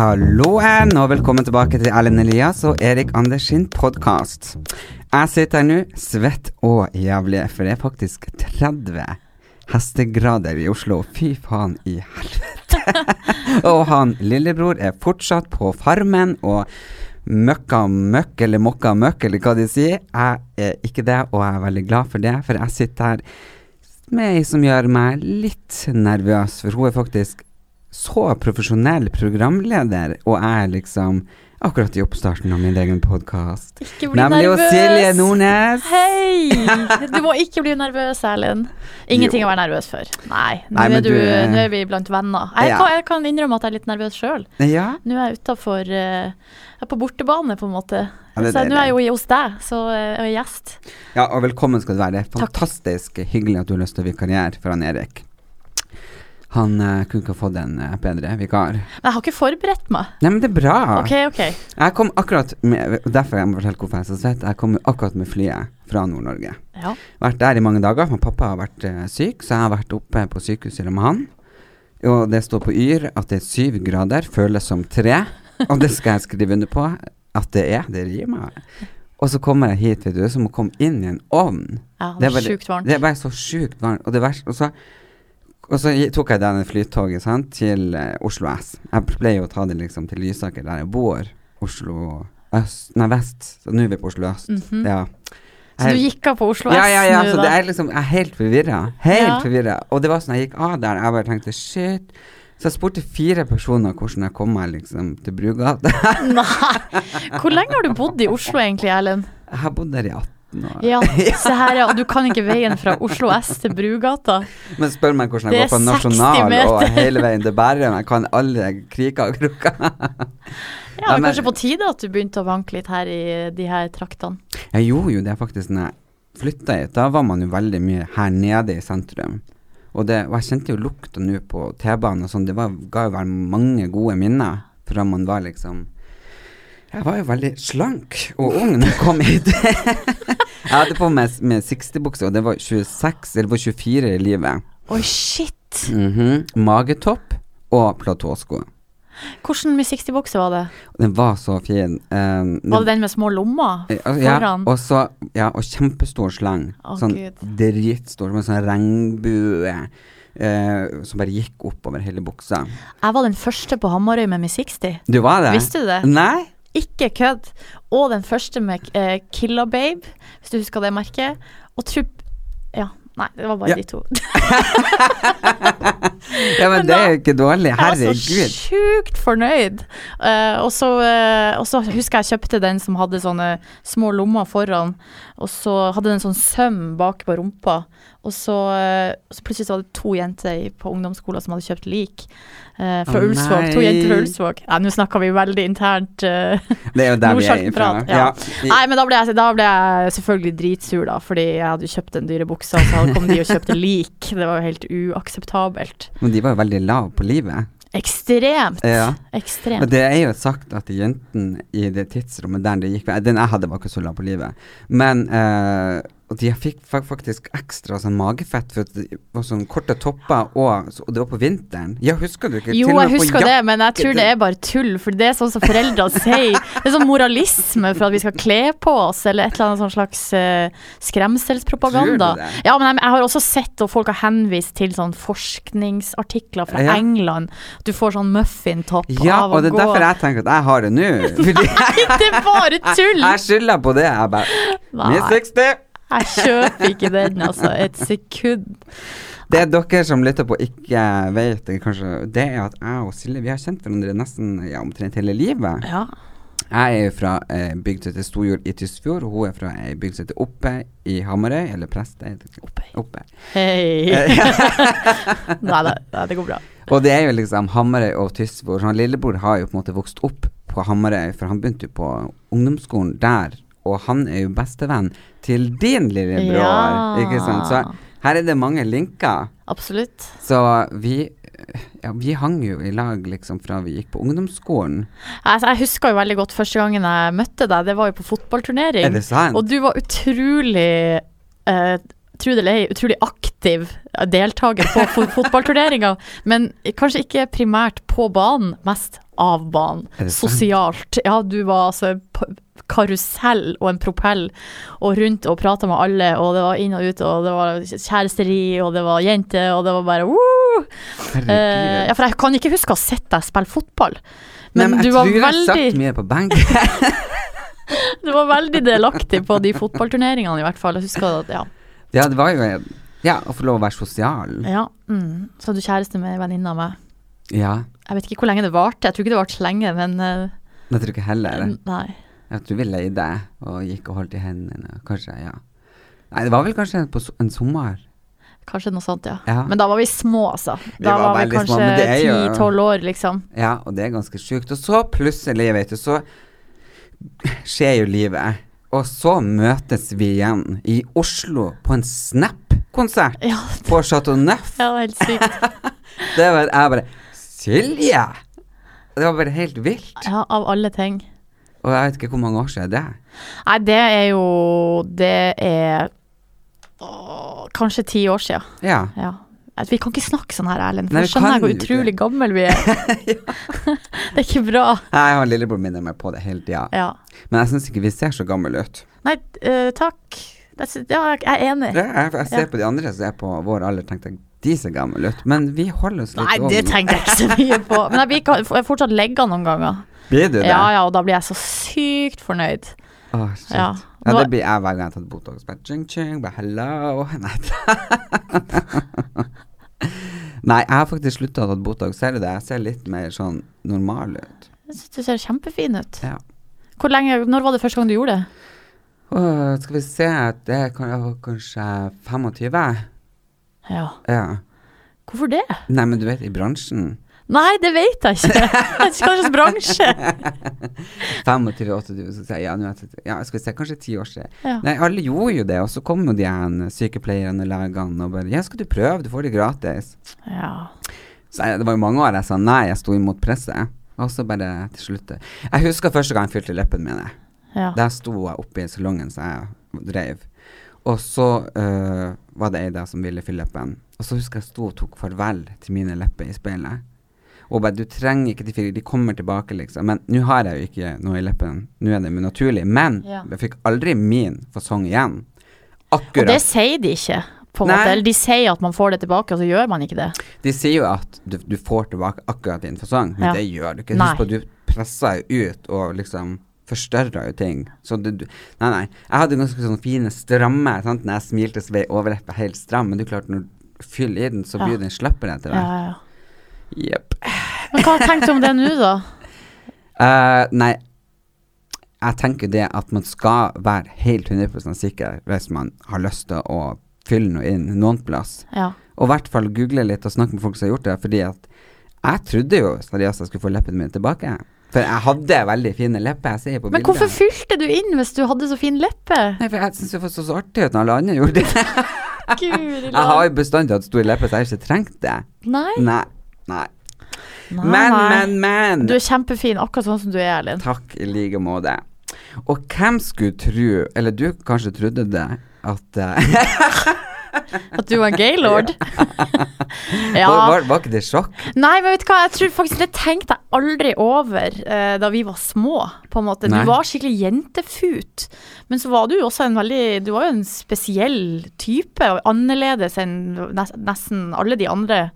Halloen, og velkommen tilbake til Erlend Elias og Erik Anders sin podkast. Jeg sitter her nå, svett og jævlig, for det er faktisk 30 hestegrader i Oslo. Fy faen i helvete. og han lillebror er fortsatt på Farmen og møkka møkk, eller mokka møkk, eller hva de sier. Jeg er ikke det, og jeg er veldig glad for det, for jeg sitter her med ei som gjør meg litt nervøs, for hun er faktisk så profesjonell programleder, og jeg er liksom akkurat i oppstarten av min egen podkast. Nemlig nervøs. Silje Nordnes. Hei! Du må ikke bli nervøs, Erlend. Ingenting Jo. å være nervøs for. Nei, nå, er, du, du- nå er vi blant venner. Jeg, Ja. kan, jeg kan innrømme at jeg er litt nervøs sjøl. Ja, Nå er jeg utafor Jeg er på bortebane, på en måte. Ja, det det, så nå er jeg jo hos deg, så eh, jeg er gjest. ja, og velkommen skal du være. Det er Takk. fantastisk hyggelig at du har lyst til å vikariere for han Erik. Han uh, kunne ikke fått en uh, bedre vikar. Men jeg har ikke forberedt meg. Nei, men det er bra. OK, OK. Jeg kom akkurat med Derfor jeg må fortelle hvorfor jeg er så svett. Jeg kom akkurat med flyet fra Nord-Norge. Ja. Vært der i mange dager. Men pappa har vært uh, syk, så jeg har vært oppe på sykehuset sammen med han. Og det står på Yr at det er syv grader, føles som tre. Og det skal jeg skrive under på at det er. Det rimer. Og så kommer jeg hit, vet du, som å komme inn i en ovn. ja Det det er sjukt varmt. Det er bare så sjukt varmt. Og det verste Og så, og så tok jeg denne flytoget sant, til eh, Oslo S. Jeg pleier å ta det liksom til Lysaker, der jeg bor. Oslo øst Nei, vest. Så nå er vi på Oslo øst. Mhm. Ja. Så du gikk av på Oslo S ja, ja, ja, så det er liksom Jeg er helt forvirra. Helt Ja. forvirra. Og det var sånn jeg gikk av der, jeg bare tenkte shit. Så jeg spurte fire personer hvordan jeg kom meg liksom til Brugata. Nei. Hvor lenge har du bodd i Oslo egentlig, Erlend? jeg har bodd der i 18 år. Ja, se her, ja. Du kan ikke veien fra Oslo S til Brugata. Men spør meg hvordan jeg går på Nasjonal og hele veien til Bærum. Jeg kan alle kriker og kroker. Ja, Ja, men- Kanskje på tide at du begynte å vanke litt her i de her traktene. Jeg gjorde jo det faktisk når jeg flytta hit. Da var man jo veldig mye her nede i sentrum. Og, det, og jeg kjente jo lukta nå på T-banen og sånn. Det var, ga jo vel mange gode minner fra man var liksom Jeg var jo veldig slank og ung da jeg kom hit. jeg hadde på meg med 60-bukse, og det var 26 eller var 24 i livet. Oi, shit! Mhm. Magetopp og platåsko. Hvordan med 60-bukse var det? Den var så fin. Um, Var det den med små lommer Eh, altså, ja, og så Ja, og kjempestor slang. Oh, sånn dritstor, med sånn regnbue Uh, som bare gikk oppover hele buksa. Jeg var den første på Hamarøy med Mi 60. Du var det? Visste du det? Nei? Ikke kødd. Og den første med eh, Killa Babe, hvis du husker det merket. Og Trupp Ja, nei, det var bare Ja. de to. Ja, men Men det er jo ikke dårlig. Jeg var så Herregud. sjukt fornøyd. Uh, og, så, uh, og så husker jeg jeg kjøpte den som hadde sånne små lommer foran, og så hadde den sånn søm bak på rumpa. Og så, eh, så plutselig så var det to jenter på ungdomsskolen som hadde kjøpt lik. eh, fra oh, Ulsvåg. To jenter fra Ulsvåg. Ja, nå snakker vi veldig internt. uh, Det er jo der vi er ifra. ja. I- Nei, men da ble, jeg, da ble jeg selvfølgelig dritsur, da, fordi jeg hadde kjøpt den dyre buksa, og så kom de og kjøpte lik. Det var jo helt uakseptabelt. Men de var jo veldig lave på livet. Ekstremt. Ja. Ekstremt. Og det er jo sagt at jentene i det tidsrommet der det gikk Den jeg hadde, var ikke så lav på livet. Men eh, og de fikk faktisk ekstra sånn magefett for at det var sånn korte topper, og, og det var på vinteren. Ja, husker du ikke? Jo, jeg husker det, men jeg tror det er bare tull. For det er sånn som foreldre sier. Det er sånn moralisme for at vi skal kle på oss, eller et eller annet sånn slags uh, skremselspropaganda. Ja, men jeg, jeg har også sett, og folk har henvist til sånn forskningsartikler fra Ja. England. Du får sånn muffintopp Ja, av å og det er derfor jeg tenker at jeg har det nå. Fordi Det er bare tull! jeg skylder på det. Jeg bare Nei. 60! Jeg kjøper ikke den, altså. Et sekund. Det dere som lytter på ikke vet, kanskje, det er at jeg og Silje vi har kjent hverandre nesten ja, omtrent hele livet. Ja. Jeg er fra eh, bygd til Storjord i Tysfjord, og hun er fra ei bygd som heter Oppe i Hamarøy, eller Prestøy. Oppe. Oppe. Hei. nei, nei, det går bra. Og det er jo liksom Hamarøy og Tysfjord. Sånn, lillebror har jo på en måte vokst opp på Hamarøy, for han begynte jo på ungdomsskolen der, og han er jo bestevenn til din lillebror, Ja. ikke sant. Så her er det mange linker. Absolutt. Så vi ja, vi hang jo i lag liksom fra vi gikk på ungdomsskolen. Altså, jeg husker jo veldig godt første gangen jeg møtte deg, det var jo på fotballturnering. Er det sant? Og du var utrolig eh, Tro det eller ei, utrolig aktiv deltaker på fo fotballturneringa. Men kanskje ikke primært på banen, mest av banen. Sosialt. Ja, du var altså karusell og en propell, og rundt og prata med alle, og det var inn og ut, og det var kjæresteri, og det var jenter, og det var bare woo! Eh, ja, for jeg kan ikke huske å ha sett deg spille fotball. Nei, Men, men du jeg tror jeg veldig satt mye på benken. Du var veldig delaktig på de fotballturneringene, i hvert fall. Jeg husker at, ja. ja, det var jo Ja, å få lov å være sosial. ja mm. Så hadde du kjæreste med ei venninne av meg. Ja. Jeg vet ikke hvor lenge det varte, jeg tror ikke det varte så lenge, men uh, Jeg tror ikke heller. Nei. Jeg tror vi leide og gikk og holdt i hendene. Kanskje, ja. Nei, det var vel kanskje på en sommer. Kanskje noe sånt, ja. Ja. Men da var vi små, altså. Vi Da var var, vi kanskje ti-tolv år, liksom. Ja, og det er ganske sjukt. Og så plutselig, vet du, så skjer jo livet. Og så møtes vi igjen i Oslo på en Snap-konsert Ja, på Chateau Neuf. var helt sykt. Det var jeg bare Silje! Det var bare helt vilt. Ja, av alle ting. Og jeg vet ikke hvor mange år siden det er. Nei, det er jo Det er å, kanskje ti år siden. Ja. Ja. Vi kan ikke snakke sånn her, Erlend, for da vi skjønner jeg hvor utrolig gammel vi er. det er ikke bra. Nei, Jeg har lillebror minner meg på det hele tida. Ja. Men jeg syns ikke vi ser så gamle ut. Nei, uh, takk. Ja, jeg er enig. Er, jeg ser på de andre som er på vår alder, tenkte jeg de ser gamle ut. Men vi holder oss litt Nei, det tenker jeg ikke så mye på. Men jeg blir jeg fortsatt legga noen ganger. Blir du det? Ja, ja, og da blir jeg så sykt fornøyd. Åh, shit. Ja. Ja, det blir jeg hver gang jeg har tatt Botox. Bare ching, ching, bare hello. Nei, Nei jeg har faktisk slutta å ta Botox. Ser du det? Jeg ser litt mer sånn normal ut. Jeg syns du ser kjempefin ut. Ja. Hvor lenge, Når var det første gang du gjorde det? Åh, skal vi se Det kan jeg var kanskje 25? Ja. Ja. Hvorfor det? Nei, men du vet, i bransjen Nei, det vet jeg ikke. Hva slags bransje. 25, 28, så sier jeg, ja, jeg- ja, skal vi se, kanskje ti år siden. Ja. Nei, alle gjorde jo det, og så kom jo de igjen, sykepleierne og legene og bare Ja, skal du prøve, du får det gratis. Ja. Så jeg, det var jo mange år jeg sa nei, jeg sto imot presset. Og så bare til slutt Jeg husker første gang jeg fylte leppene mine. ja. Der sto jeg oppe i salongen som jeg drev. Og så øh, var det ei der som ville fylle leppen. Og så husker jeg jeg sto og tok farvel til mine lepper i speilet. Og bare du trenger ikke de fire, de kommer tilbake, liksom. Men nå har jeg jo ikke noe i leppen. Nå er det min naturlig. Men Ja. jeg fikk aldri min fasong igjen. Akkurat. Og det sier de ikke, på en måte. De sier at man får det tilbake, og så gjør man ikke det. De sier jo at du, du får tilbake akkurat din fasong, men Ja. det gjør du ikke. Husk på, du presser ut og liksom forstørrer jo ting. Så du, du Nei, nei. Jeg hadde ganske sånn fine, stramme sant? Når jeg smilte, så ble overleppa helt stram, men du klarte klart, når du fyller i den, så Ja. blir den slappere etter hvert. ja, ja. Jepp. Men hva tenkte du om det nå, da? Uh, nei, jeg tenker det at man skal være helt 100 sikker hvis man har lyst til å fylle noe inn noen plass. Ja. Og i hvert fall google litt og snakke med folk som har gjort det, fordi at jeg trodde jo seriøst jeg skulle få leppene mine tilbake. For jeg hadde veldig fine lepper, jeg ser på Men hvorfor fylte du inn hvis du hadde så fin leppe? Nei, for jeg syns det var så, så artig ut når alle andre gjorde det. Jeg har jo bestandig hatt store lepper, så jeg har ikke trengt det. Nei. Nei. Nei. Nei, Men, men, men. Du er kjempefin, akkurat sånn som du er, Erlend. Takk i like måte. Og hvem skulle tro, eller du kanskje trodde det, at eh, At du var en gaylord. ja. var, var, var ikke det sjokk? Nei, men vet du hva, jeg tror faktisk det tenkte jeg aldri over eh, da vi var små, på en måte. Nei. Du var skikkelig jentefut, men så var du også en veldig Du var jo en spesiell type, annerledes enn nesten alle de andre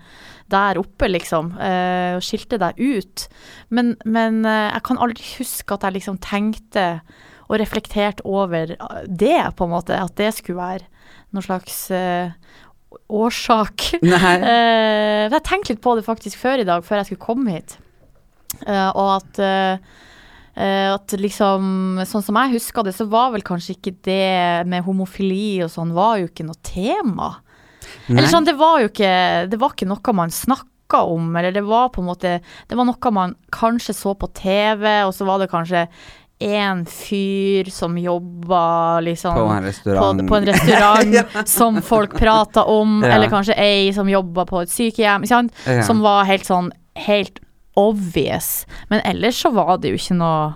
der oppe, liksom, eh, og skilte deg ut. Men, men eh, jeg kan aldri huske at jeg liksom tenkte og reflekterte over det, på en måte. At det skulle være noen slags eh, årsak. Nei. Eh, jeg tenkte litt på det faktisk før i dag, før jeg skulle komme hit. Eh, og at eh, eh, at liksom, sånn som jeg husker det, så var vel kanskje ikke det med homofili og sånn, var jo ikke noe tema. Eller sånn, det var jo ikke, det var ikke noe man snakka om, eller det var på en måte Det var noe man kanskje så på TV, og så var det kanskje én fyr som jobba liksom På en restaurant. på, på en restaurant som folk prata om, Ja. eller kanskje ei som jobba på et sykehjem? Ja. som var helt sånn helt obvious. Men ellers så var det jo ikke noe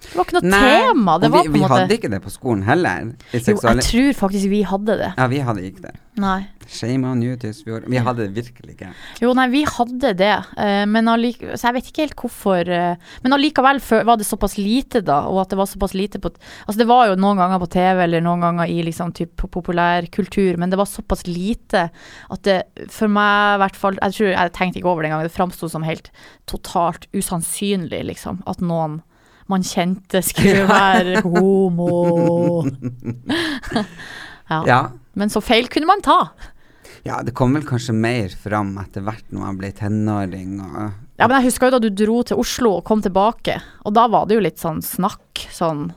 Det var ikke noe Nei, tema. Det og var vi, på en vi måte hadde ikke det på skolen heller. I Jo, seksuali- jeg tror faktisk vi hadde det. Ja, vi hadde ikke det. Nei. Shame on you, Tysfjord. Vi hadde det virkelig ikke. Jo, nei, vi hadde det, eh, men allike, så jeg vet ikke helt hvorfor eh, Men allikevel fø- var det såpass lite, da, og at det var såpass lite på Altså, det var jo noen ganger på TV, eller noen ganger i liksom typ populærkultur, men det var såpass lite at det for meg i hvert fall Jeg tror jeg tenkte ikke over det engang, det framsto som helt totalt usannsynlig, liksom, at noen man kjente skulle være homo. ja. Ja. Men så feil kunne man ta. ja, det kom vel kanskje mer fram etter hvert når man ble tenåring Ja, men jeg husker jo da du dro til Oslo og kom tilbake, og da var det jo litt sånn snakk, sånn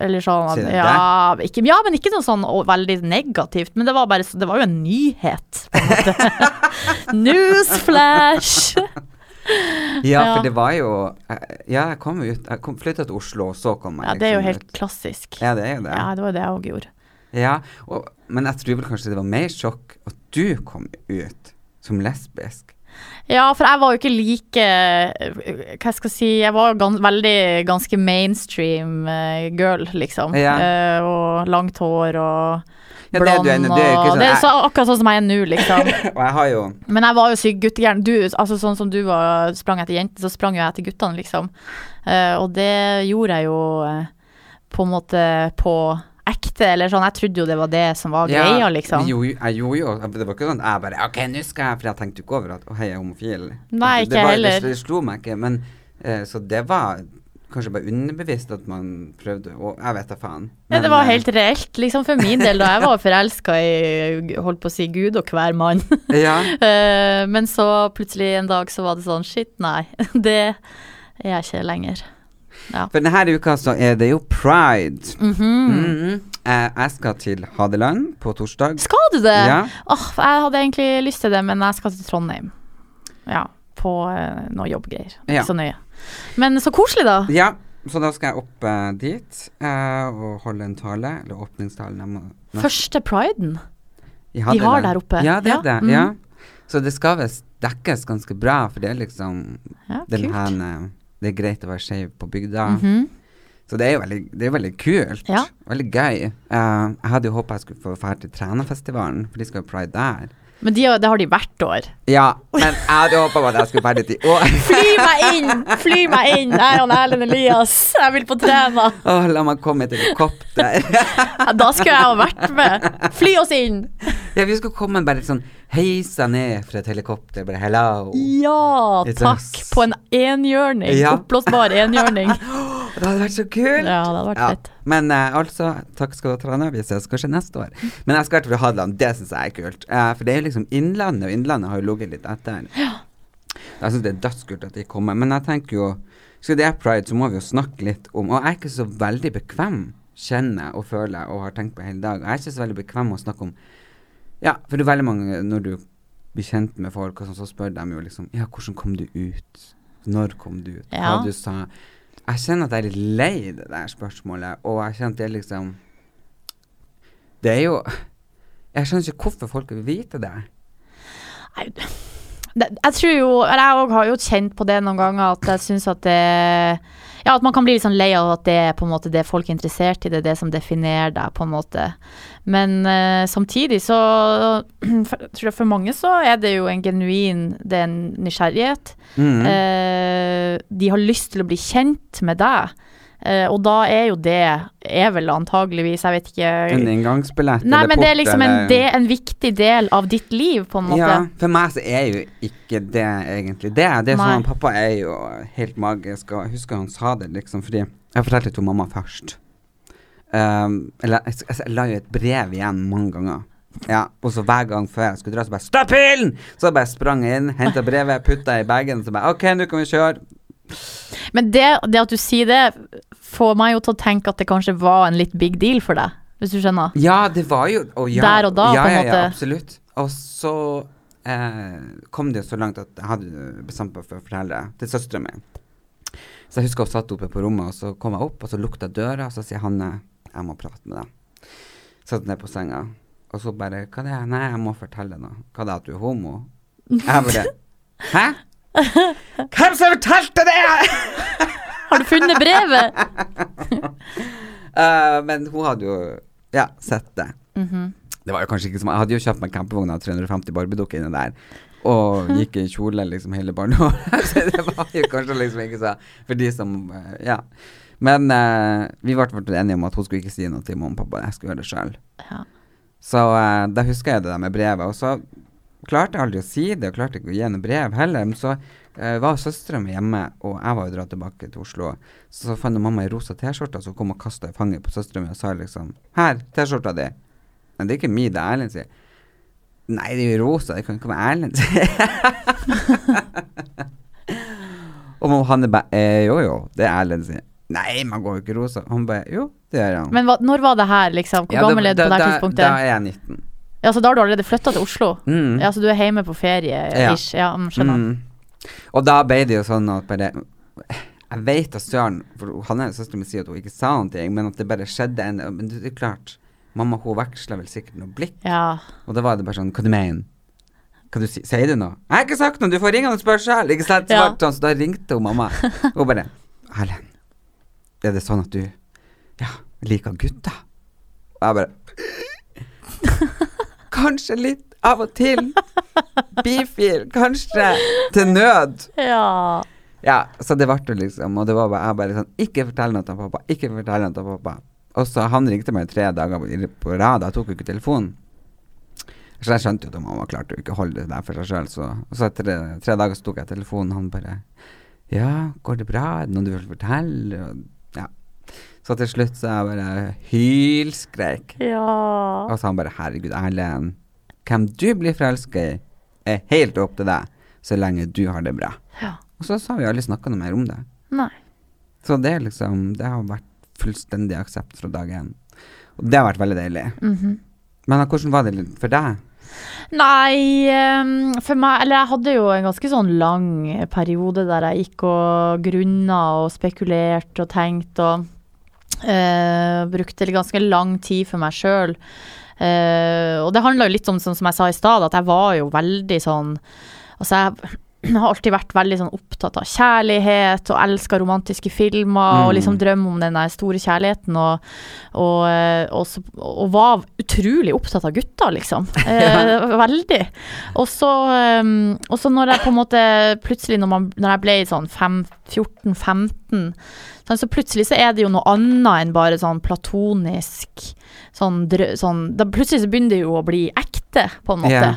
eller sånn at, ja, ikke, ja, men ikke noe sånn å, veldig negativt, men det var bare Det var jo en nyhet, på en måte. Newsflash! Ja, for det var jo eh, Ja, jeg kom ut Jeg kom, flytta til Oslo, og så kom jeg Ja, det er jo liksom helt ut. klassisk. Ja, det er jo det. Ja, det var det jeg òg gjorde. Ja, og, men jeg tror vel kanskje det var mer sjokk at du kom ut som lesbisk. Ja, for jeg var jo ikke like eh, Hva skal jeg si Jeg var gans veldig ganske mainstream eh, girl, liksom. Ja. Uh, og langt hår og Ja, det er du enig, det er ikke og sånn- Det er så, akkurat sånn som jeg er nå, liksom. Og jeg har jo Men jeg var jo syk guttegæren. Du, altså sånn som du var, sprang etter jenter, så sprang jo jeg etter guttene, liksom. Uh, og det gjorde jeg jo uh, på en måte på ekte, eller sånn. Jeg trodde jo det var det som var Ja, greia, liksom. Jo, jeg gjorde jo Det var ikke sånn jeg bare Ok, nå skal jeg For jeg tenkte jo ikke over at Å, hei, jeg er homofil. Nei, ikke det var, heller. Det, det slo meg ikke. Men uh, Så det var kanskje bare underbevisst at man prøvde Og jeg vet da faen. Ja, det var eh, helt reelt, liksom for min del, da jeg var forelska i holdt på å si Gud og hver mann. Ja. Eh, men så plutselig en dag så var det sånn shit, nei, det er jeg ikke lenger. For denne uka så er det jo pride. Mm -hmm. Mm -hmm. jeg skal til Hadeland på torsdag. Skal du det? Ja. Oh, jeg hadde egentlig lyst til det, men jeg skal til Trondheim. Ja, på uh, noe jobbgreier. Ja. Ikke så nøye. Men så koselig, da. Ja, så da skal jeg opp eh, dit eh, og holde en tale. Eller åpningstalen. Jeg må, nå- Første priden. Ja, de har det. der oppe. Ja, det er det. mhm. Ja. Så det skal visst dekkes ganske bra, for det er liksom Ja, den kult. her eh, Det er greit å være skeiv på bygda. Mhm. Så det er jo veldig, det er veldig kult. Ja. Veldig gøy. Eh, jeg hadde jo håpa jeg skulle få dra til Trænafestivalen, for de skal jo pride der. Men de, det har de hvert år. Ja, men jeg hadde håpa at jeg skulle ferdig til år. Fly meg inn! Fly meg inn! Jeg og Erlend Elias. Jeg vil på Træna. Åh, la meg komme et helikopter. Da skulle jeg ha vært med. Fly oss inn! ja, vi skulle komme bare sånn heisa ned fra et helikopter, bare hello. Ja, takk. På en enhjørning. Ja. Oppblåsbar enhjørning. Det hadde vært så kult. Ja, det hadde vært fett. Men uh, altså, takk skal du ha, Trane. Vi ses kanskje neste år. Men jeg skal til Hadeland, det syns jeg er kult. Uh, for det er jo liksom Innlandet, og Innlandet har jo ligget litt etter. Jeg syns det er dødskult at de kommer. Men jeg tenker jo Skal det er pride, så må vi jo snakke litt om Og jeg er ikke så veldig bekvem, kjenner og føler og har tenkt på hele dag. Jeg er ikke så veldig bekvem med å snakke om Ja, for det er veldig mange når du blir kjent med folk, og sånn, så spør de jo liksom Ja, hvordan kom du ut? Når kom du ut? Hva du sa? Jeg kjenner at jeg er litt lei det der spørsmålet, og jeg kjenner at det er liksom Det er jo Jeg skjønner ikke hvorfor folk vil vite det. Nei, jeg tror jo Jeg òg har jo kjent på det noen ganger, at jeg syns at det Ja, at man kan bli litt sånn lei av at det er på en måte det folk er interessert i, det er det som definerer deg, på en måte. Men uh, samtidig så for, tror jeg For mange så er det jo en genuin Det er en nysgjerrighet. Mm. Uh, de har lyst til å bli kjent med deg. Eh, og da er jo det Er vel antageligvis, jeg vet ikke en inngangsbillett Nei, men det er liksom en, det, en viktig del av ditt liv, på en måte. Ja, for meg så er jo ikke det egentlig det. Det er Nei. sånn, Pappa er jo helt magisk, og jeg husker han sa det liksom fordi Jeg fortalte det til mamma først. Um, eller jeg, jeg, jeg la jo et brev igjen mange ganger. Ja, Og så hver gang før jeg skulle dra, så bare Stopp bilen! Så bare sprang jeg inn, henta brevet, putta i bagen, så bare OK, nå kan vi kjøre. Men det, det at du sier det, får meg jo til å tenke at det kanskje var en litt big deal for deg, hvis du skjønner? Ja, det var jo og ja, Der og da, ja, på en ja, måte. Ja, absolutt. Og så eh, kom det jo så langt at jeg hadde bestemt meg for å fortelle det til søstera mi. Så jeg husker hun satt oppe på rommet, og så kom jeg opp, og så lukta døra, og så sier Hanne jeg må prate med deg. Satt ned på senga, og så bare Hva det er Nei, jeg må fortelle deg noe. Hva det er at du er homo? Jeg bare Hæ? Hvem som fortalte det?! Har du funnet brevet? uh, men hun hadde jo ja, sett det. Mhm. Det var jo kanskje ikke som Jeg hadde jo kjøpt meg campingvogn av 350 barbiedukker inni der. Og gikk i kjole liksom hele barndommen. Så det var jo kanskje liksom ikke så For de som eh, Ja. Men uh, vi ble enige om at hun skulle ikke si noe til mamma og pappa. Jeg skulle gjøre det sjøl. Ja. Så uh, da husker jeg det der med brevet. Og så klarte aldri å si det, og klarte ikke å gi henne brev heller. Men så eh, var søstera mi hjemme, og jeg var jo dratt tilbake til Oslo. Så fant jeg mamma ei rosa T-skjorte, så kom og kasta i fanget på søstera mi og sa liksom Her, T-skjorta di. Men det er ikke mi, det er Erlend sier. Nei, det er jo rosa, det kan ikke være Erlend og mamma Hanne bare eh, Jo jo, det er Erlend sier. Nei, man går jo ikke rosa. Han bare Jo, det gjør han. Men hva, når var det her, liksom? Hvor Ja, gammel er du på det tidspunktet? Da er jeg 19. Ja, så da har du allerede flytta til Oslo? Mm. Ja, så du er hjemme på ferie, Ja. ish? Ja, mm, skjønner. Mm. Og da ble det jo sånn at bare Jeg vet at Søren For han er søstera mi sier at hun ikke sa noe, men at det bare skjedde en Men det er klart, mamma hun veksla vel sikkert noe blikk, Ja. og da var det bare sånn Hva du mener Hva du si, Sier du noe? Jeg har ikke sagt noe, du får ringe og spørre sjøl, ikke sant? Ja. sånn, så da ringte hun mamma, og bare Erlend, er det sånn at du Ja, liker gutter? Og jeg bare Kanskje litt av og til. Bifil, kanskje. Til nød. ja. Ja, så det ble det liksom, og det var bare, jeg bare sånn Ikke fortell noe til pappa, ikke fortell noe til pappa. Og så han ringte meg tre dager på- rad, jeg tok jo ikke telefonen. Så jeg skjønte jo at mamma klarte jo ikke å holde det der for seg sjøl, så, og så etter tre, tre dager så tok jeg telefonen, han bare Ja, går det bra? Er det noe du vil fortelle? Og. Så til slutt så jeg bare hylskreik. Ja. Og så han bare Herregud, Erlend. Hvem du blir forelska i, er helt opp til deg, så lenge du har det bra. Ja. Og så har vi aldri snakka noe mer om det. Nei. Så det er liksom Det har vært fullstendig aksept fra dag én. Og det har vært veldig deilig. Mhm. Men hvordan var det for deg? Nei, ehm, for meg Eller jeg hadde jo en ganske sånn lang periode der jeg gikk og grunna og spekulerte og tenkte og eh, brukte ganske lang tid for meg sjøl. og det handla jo litt om, sånn som jeg sa i stad, at jeg var jo veldig sånn Altså, jeg har alltid vært veldig sånn opptatt av kjærlighet og elska romantiske filmer Mm. og liksom drømmer om den der store kjærligheten og, og, eh, og, og var utrolig opptatt av gutter, liksom. Eh, veldig. Og så, eh, og så når jeg på en måte plutselig, når, man, når jeg ble sånn 14-15, sånn, så plutselig så er det jo noe annet enn bare sånn platonisk sånn, sånn da Plutselig så begynner det jo å bli ekte, på en måte. Ja.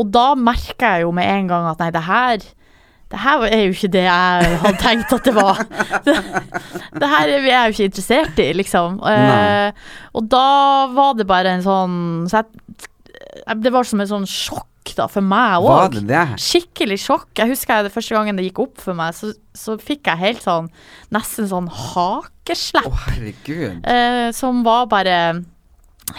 Og da merker jeg jo med en gang at nei, det her det her er jo ikke det jeg hadde tenkt at det var. Det, det her er jeg jo ikke interessert i, liksom. Eh, og da var det bare en sånn så jeg, Det var som et sånn sjokk da, for meg òg. Skikkelig sjokk. Jeg husker jeg det første gangen det gikk opp for meg, så, så fikk jeg helt sånn Nesten sånn hakeslepp. Å, herregud. Eh, som var bare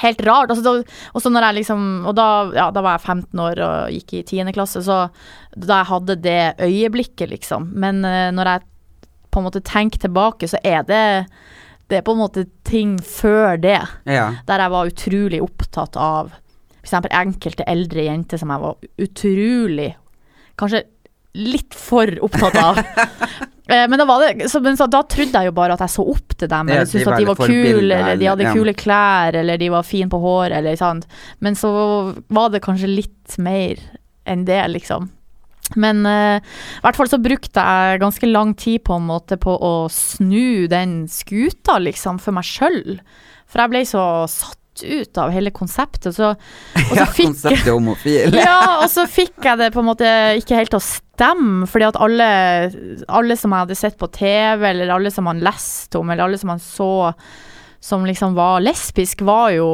helt rart. Altså, da, liksom Og da, ja, da var jeg 15 år og gikk i 10. klasse, så da jeg hadde det øyeblikket, liksom. Men uh, når jeg på en måte tenker tilbake, så er det det er på en måte ting før det, Ja. der jeg var utrolig opptatt av f.eks. enkelte eldre jenter som jeg var utrolig Kanskje litt for opptatt av. Eh, men, da var det, så, men så, da trodde jeg jo bare at jeg så opp til dem, Ja, eller ja, syntes at de var kule, eller de hadde ja. kule klær, eller de var fine på håret, eller sant. Men så var det kanskje litt mer enn det, liksom. Men uh, i hvert fall så brukte jeg ganske lang tid på en måte på å snu den skuta, liksom, for meg sjøl. For jeg ble så satt ut av hele konseptet, så Og så Ja, fikk konseptet homofil. ja, og så fikk jeg det på en måte ikke helt til å stemme, fordi at alle, alle som jeg hadde sett på TV, eller alle som man leste om, eller alle som man så som liksom var lesbisk, var jo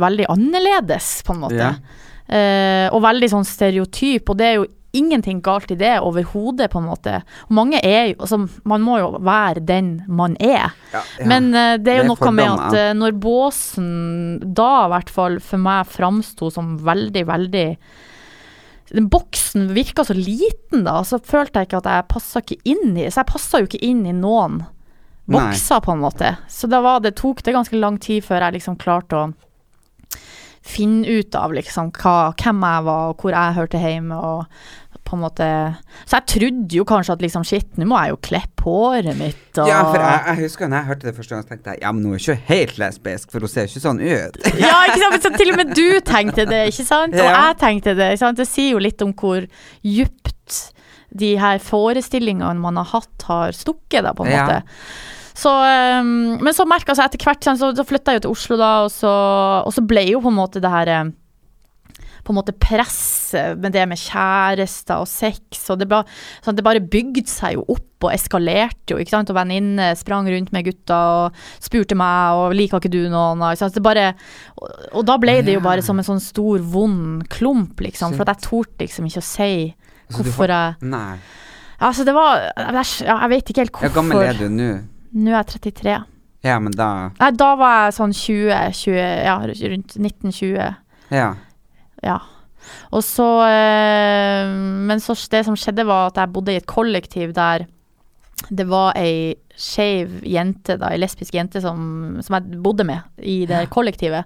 veldig annerledes, på en måte. Ja. Eh, og veldig sånn stereotyp, og det er jo ingenting galt i det overhodet, på en måte. Og mange er jo Altså, man må jo være den man er. Ja, ja. Men eh, det er jo Det er noe med at eh, når båsen da i hvert fall for meg framsto som veldig, veldig den boksen virka så liten da, så følte jeg ikke at jeg passa ikke inn i Så jeg passa jo ikke inn i noen Nei. bokser, på en måte. Så det tok det ganske lang tid før jeg liksom klarte å finne ut av liksom hva, hvem jeg var, og hvor jeg hørte hjemme, og på en måte Så jeg trodde jo kanskje at liksom shit, nå må jeg jo klippe håret mitt og Ja, for jeg, jeg husker når jeg hørte det første gang, så tenkte jeg ja, men hun er ikke helt lesbisk, for hun ser ikke sånn ut. Ja, ikke sant? Så til og med du tenkte det, ikke sant? Og jeg tenkte det. Ikke sant? Det sier jo litt om hvor djupt de her forestillingene man har hatt, har stukket, da, på en Ja. måte. Så, um, men så merka jeg etter hvert, så, så flytta jeg jo til Oslo da, og så, og så ble jo på en måte det her eh, på en måte presset med det med kjærester og sex, og det, ba, sånn, det bare bygde seg jo opp og eskalerte jo, ikke sant, og venninner sprang rundt med gutta og spurte meg, og liker ikke du noen, ikke sant? Det bare, og, og da ble det jo bare som en sånn stor, vond klump, liksom, for at jeg torde liksom ikke å si hvorfor jeg Nei. Altså, det var Jeg, jeg vet ikke helt hvorfor. Hvor gammel er du nå? Nå er jeg 33. Ja, men da Nei, da var jeg sånn 20, 20 ja, rundt 1920. Ja. Ja. Og så eh, Men så det som skjedde, var at jeg bodde i et kollektiv der det var ei skeiv jente, da, ei lesbisk jente, som, som jeg bodde med i det kollektivet.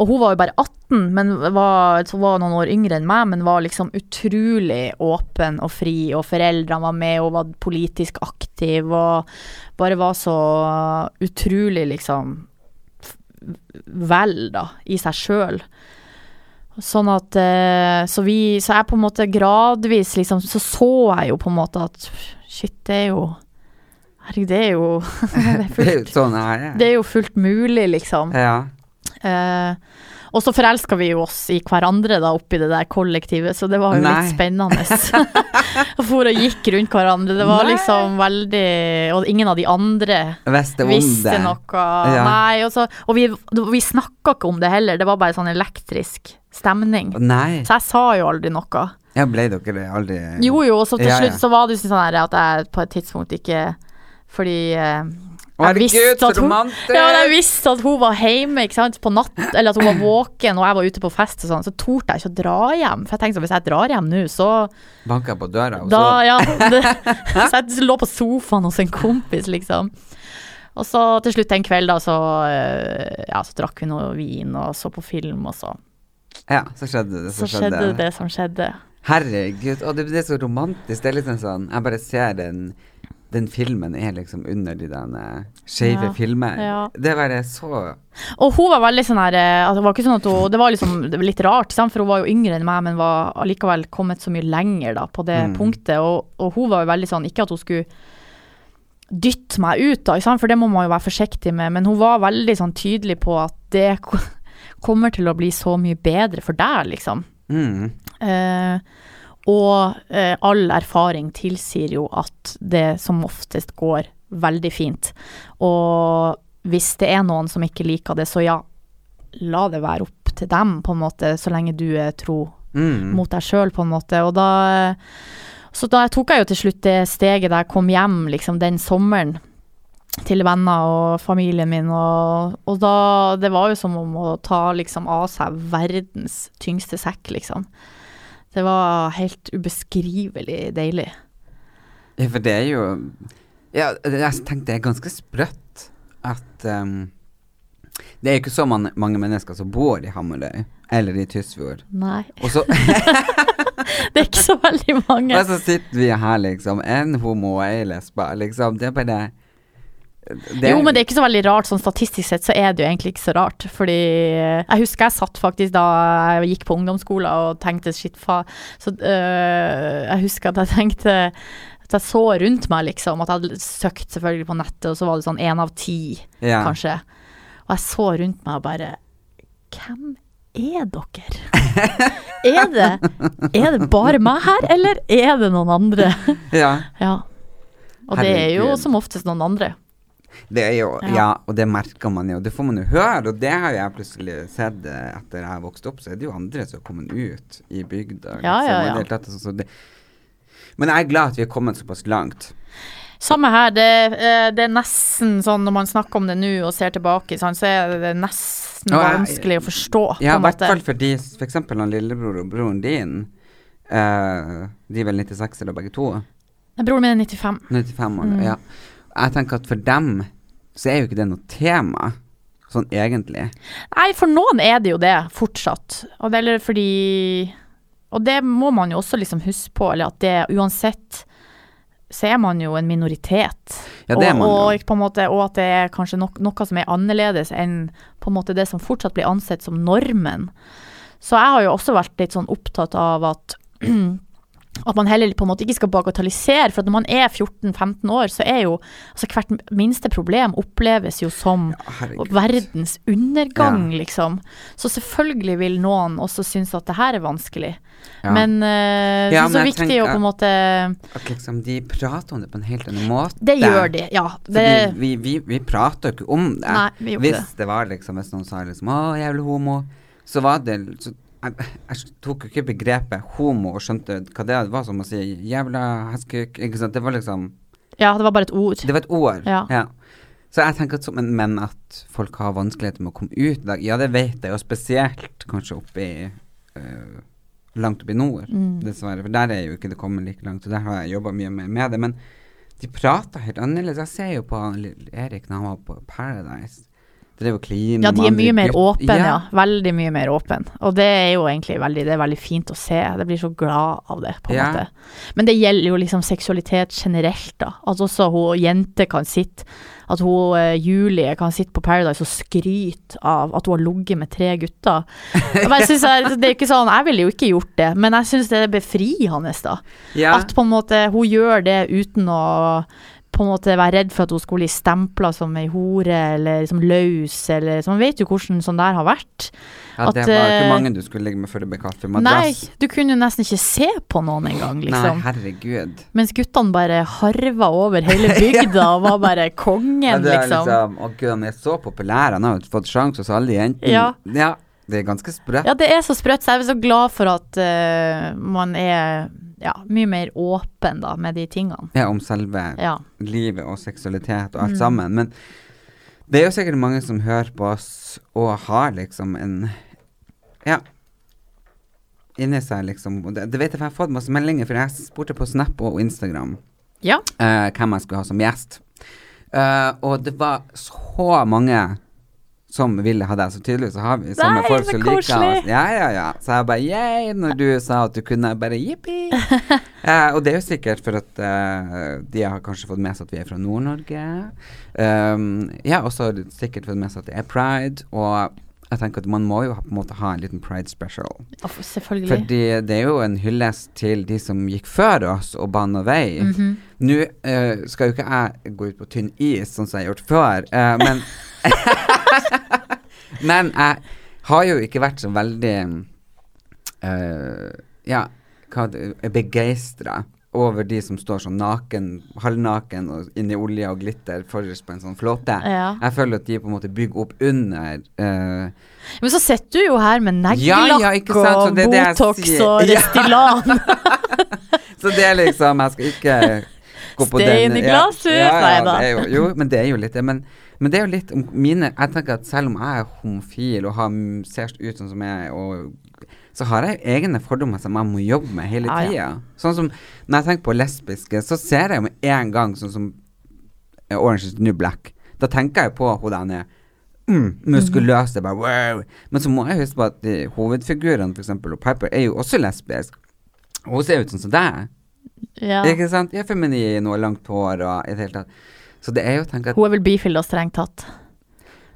Og hun var jo bare 18, men var, så var noen år yngre enn meg, men var liksom utrolig åpen og fri, og foreldrene var med, og var politisk aktiv, og bare var så utrolig liksom vel, da, i seg sjøl. Sånn at eh, Så vi Så jeg på en måte gradvis liksom Så så jeg jo på en måte at shit, det er jo Herregud, det er jo det, er fullt, sånn det er jo fullt mulig, liksom. Ja. Eh, og så forelska vi jo oss i hverandre da oppi det der kollektivet, så det var jo Nei. litt spennende. Og For og gikk rundt hverandre. Det var Nei. liksom veldig Og ingen av de andre Visste om visste noe. Ja. Nei, og, så, og vi, vi snakka ikke om det heller, det var bare sånn elektrisk stemning. Nei. Så jeg sa jo aldri noe. Ja, ble dere aldri Jo jo, og så til Ja, ja. slutt så var det sånn her at jeg på et tidspunkt ikke Fordi eh, Herregud, så romantisk! ja, jeg visste at hun var hjemme på natt, eller at hun var våken, og jeg var ute på fest og sånn, så torde jeg ikke å dra hjem. For jeg tenkte sånn, hvis jeg drar hjem nå, så Banka på døra, og da, så ja, det, Så jeg lå på sofaen hos en kompis, liksom. Og så til slutt en kveld, da, så eh, Ja, så drakk vi noe vin og så på film, og så Ja, så skjedde det. Så skjedde det som skjedde. Herregud, og det, det er så romantisk. Det er liksom sånn Jeg bare ser den den filmen er liksom under de der eh, skeive Ja, filmer. ja. Det var det så Og hun var veldig sånn her eh, altså, Det var ikke sånn at hun Det var liksom det var litt rart, for hun var jo yngre enn meg, men var allikevel kommet så mye lenger da, på det Mm. punktet. Og, og hun var jo veldig sånn Ikke at hun skulle dytte meg ut, da, for det må man jo være forsiktig med, men hun var veldig sånn tydelig på at det kommer til å bli så mye bedre for deg, liksom. mm. Eh, og eh, all erfaring tilsier jo at det som oftest går veldig fint. Og hvis det er noen som ikke liker det, så ja, la det være opp til dem, på en måte, så lenge du er tro Mm. mot deg sjøl, på en måte. Og da Så da tok jeg jo til slutt det steget da jeg kom hjem, liksom, den sommeren. Til venner og familien min, og, og da Det var jo som om å ta liksom av seg verdens tyngste sekk, liksom. Det var helt ubeskrivelig deilig. Ja, for det er jo Ja, jeg tenkte det er ganske sprøtt at um, Det er jo ikke så man, mange mennesker som bor i Hamarøy eller i Tysfjord. Nei, det er ikke så veldig mange. og så sitter vi her, liksom. En homo og ei lesbe. Liksom. Det er bare det, Jo, men det er ikke så veldig rart. Sånn statistisk sett så er det jo egentlig ikke så rart. Fordi eh, jeg husker jeg satt faktisk da jeg gikk på ungdomsskolen og tenkte shit, fa... Så øh, jeg husker at jeg tenkte at jeg så rundt meg, liksom. At jeg hadde søkt selvfølgelig på nettet, og så var det sånn én av ti, ja. kanskje. Og jeg så rundt meg og bare Hvem er dere? er det Er det bare meg her, eller er det noen andre? ja. ja. Og det er jo som oftest noen andre. Det er jo, ja. Ja. og det merker man jo. Det får man jo høre, og det har jeg plutselig sett eh, etter jeg har vokst opp, så er det jo andre som har kommet ut i bygda. Ja, ja, ja. tatt, altså, men jeg er glad at vi er kommet såpass langt. Samme her, det, eh, det er nesten sånn når man snakker om det nå og ser tilbake, sånn, så er det nesten Ja, jeg- vanskelig å forstå. Ja, i hvert fall for eksempel han lillebror og broren din, Uh, de er vel 96 eller begge to? Broren min er 95. 95 år, Mm. ja. Jeg tenker at for dem så er jo ikke det noe tema, sånn egentlig. Nei, for noen er det jo det, fortsatt. Og det, eller fordi Og det må man jo også liksom huske på, eller at det uansett så er man jo en minoritet. Ja, det er man jo. og, på en måte, og at det er kanskje nok, noe som er annerledes enn på en måte det som fortsatt blir ansett som normen. Så jeg har jo også vært litt sånn opptatt av at at man heller på en måte ikke skal bagatellisere, for når man er 14-15 år, så er jo altså hvert minste problem oppleves jo som ja, verdens undergang, liksom. Så selvfølgelig vil noen også synes at det her er vanskelig. Ja. Men uh, Ja, så, så viktig å på en måte At liksom de prater om det på en helt annen måte. Det gjør de, ja. Det, vi, vi, vi prater jo ikke om det. Nei, vi Hvis det var liksom Hvis noen sa liksom 'Å, jævlig homo', så var det så, jeg, jeg tok jo ikke begrepet homo og skjønte hva det var som å si 'jævla heskuk. Ikke sant. Det var liksom ja, det var bare et ord. Det var et ord. Ja. Så jeg tenker at som en, menn at folk har vanskeligheter med å komme ut i dag, ja, det vet jeg, og spesielt kanskje oppe i øh, Langt oppe i nord, Mm. dessverre. For der er jo ikke det kommet like langt, og der har jeg jobba mye med, med det. Men de prater helt annerledes. Jeg ser jo på Erik når han var på Paradise. Drev og klin Ja, de er mye mer åpne, ja. Veldig mye mer åpne. Og det er jo egentlig veldig, det er veldig fint å se. Jeg blir så glad av det, på en Ja. måte. Men det gjelder jo liksom seksualitet generelt, da. At også hun jente kan sitte At hun eh, Julie kan sitte på Paradise og skryte av at hun har ligget med tre gutter. Men Jeg synes jeg, det er ikke sånn, jeg ville jo ikke gjort det, men jeg syns det er befriende, da. Ja. At på en måte hun gjør det uten å på en måte være redd for at hun skulle bli stempla som ei hore eller som løs, eller Så man vet jo hvordan sånn der har vært. ja, det var ikke eh, mange du skulle ligge med før det ble kalt for Nei, du kunne jo nesten ikke se på noen engang, liksom. Nei, herregud. Mens guttene bare harva over hele bygda og var bare kongen, Ja, det er liksom. liksom Å gud, han er så populær, han har jo fått sjanse hos alle jentene. Ja. ja. Det er ganske sprøtt. Ja, det er så sprøtt, så jeg er så glad for at uh, man er ja, mye mer åpen da, med de tingene. Ja, om selve Ja. livet og seksualitet og alt Mm. sammen. Men det er jo sikkert mange som hører på oss og har liksom en Ja. Inni seg, liksom. Det, det vet jeg, for jeg har fått masse meldinger, for jeg spurte på Snap og Instagram Ja. uh, hvem jeg skulle ha som gjest. Uh, og det var så mange som ville ha deg, så tydeligvis så har vi samme folk som liker oss. Ja, ja, ja. Så jeg bare yeah, når du sa at du kunne, bare jippi. eh, og det er jo sikkert for at eh, de har kanskje fått med seg at vi er fra Nord-Norge. Um, ja, også sikkert fått med seg at det er pride, og jeg tenker at man må jo ha, på en måte ha en liten pride special. Og Selvfølgelig. Fordi det er jo en hyllest til de som gikk før oss og bana vei. Mhm. Nå uh, skal jo ikke jeg gå ut på tynn is, sånn som jeg har gjort før, uh, men Men jeg har jo ikke vært så veldig uh, Ja, begeistra over de som står sånn naken, halvnaken og inni olje og glitter forrest på en sånn flåte. Ja. Jeg føler at de på en måte bygger opp under uh, Men så sitter du jo her med neglelakk ja, ja, og det det Botox og. Restylane. Så det er liksom Jeg skal ikke gå på Stein den i glasshus, ja, ja, nei da. jo, jo, men det er jo litt det. Men, men det er jo litt om mine Jeg tenker at selv om jeg er homofil og har, ser ut sånn som jeg og så har jeg egne fordommer som jeg må jobbe med hele tida. ja. Sånn som når jeg tenker på lesbiske, så ser jeg jo med en gang sånn som eh, Orange is New Black. Da tenker jeg på hun der mm, muskuløse, bare wow. Men så må jeg huske på at de hovedfigurene, f.eks. og Piper, er jo også lesbisk. Og hun ser ut sånn som deg. Ja. Ikke sant? Jeg er feminin og langt hår og i det hele tatt. Så det er jo å tenke at Hun er vel bifil og strengt tatt.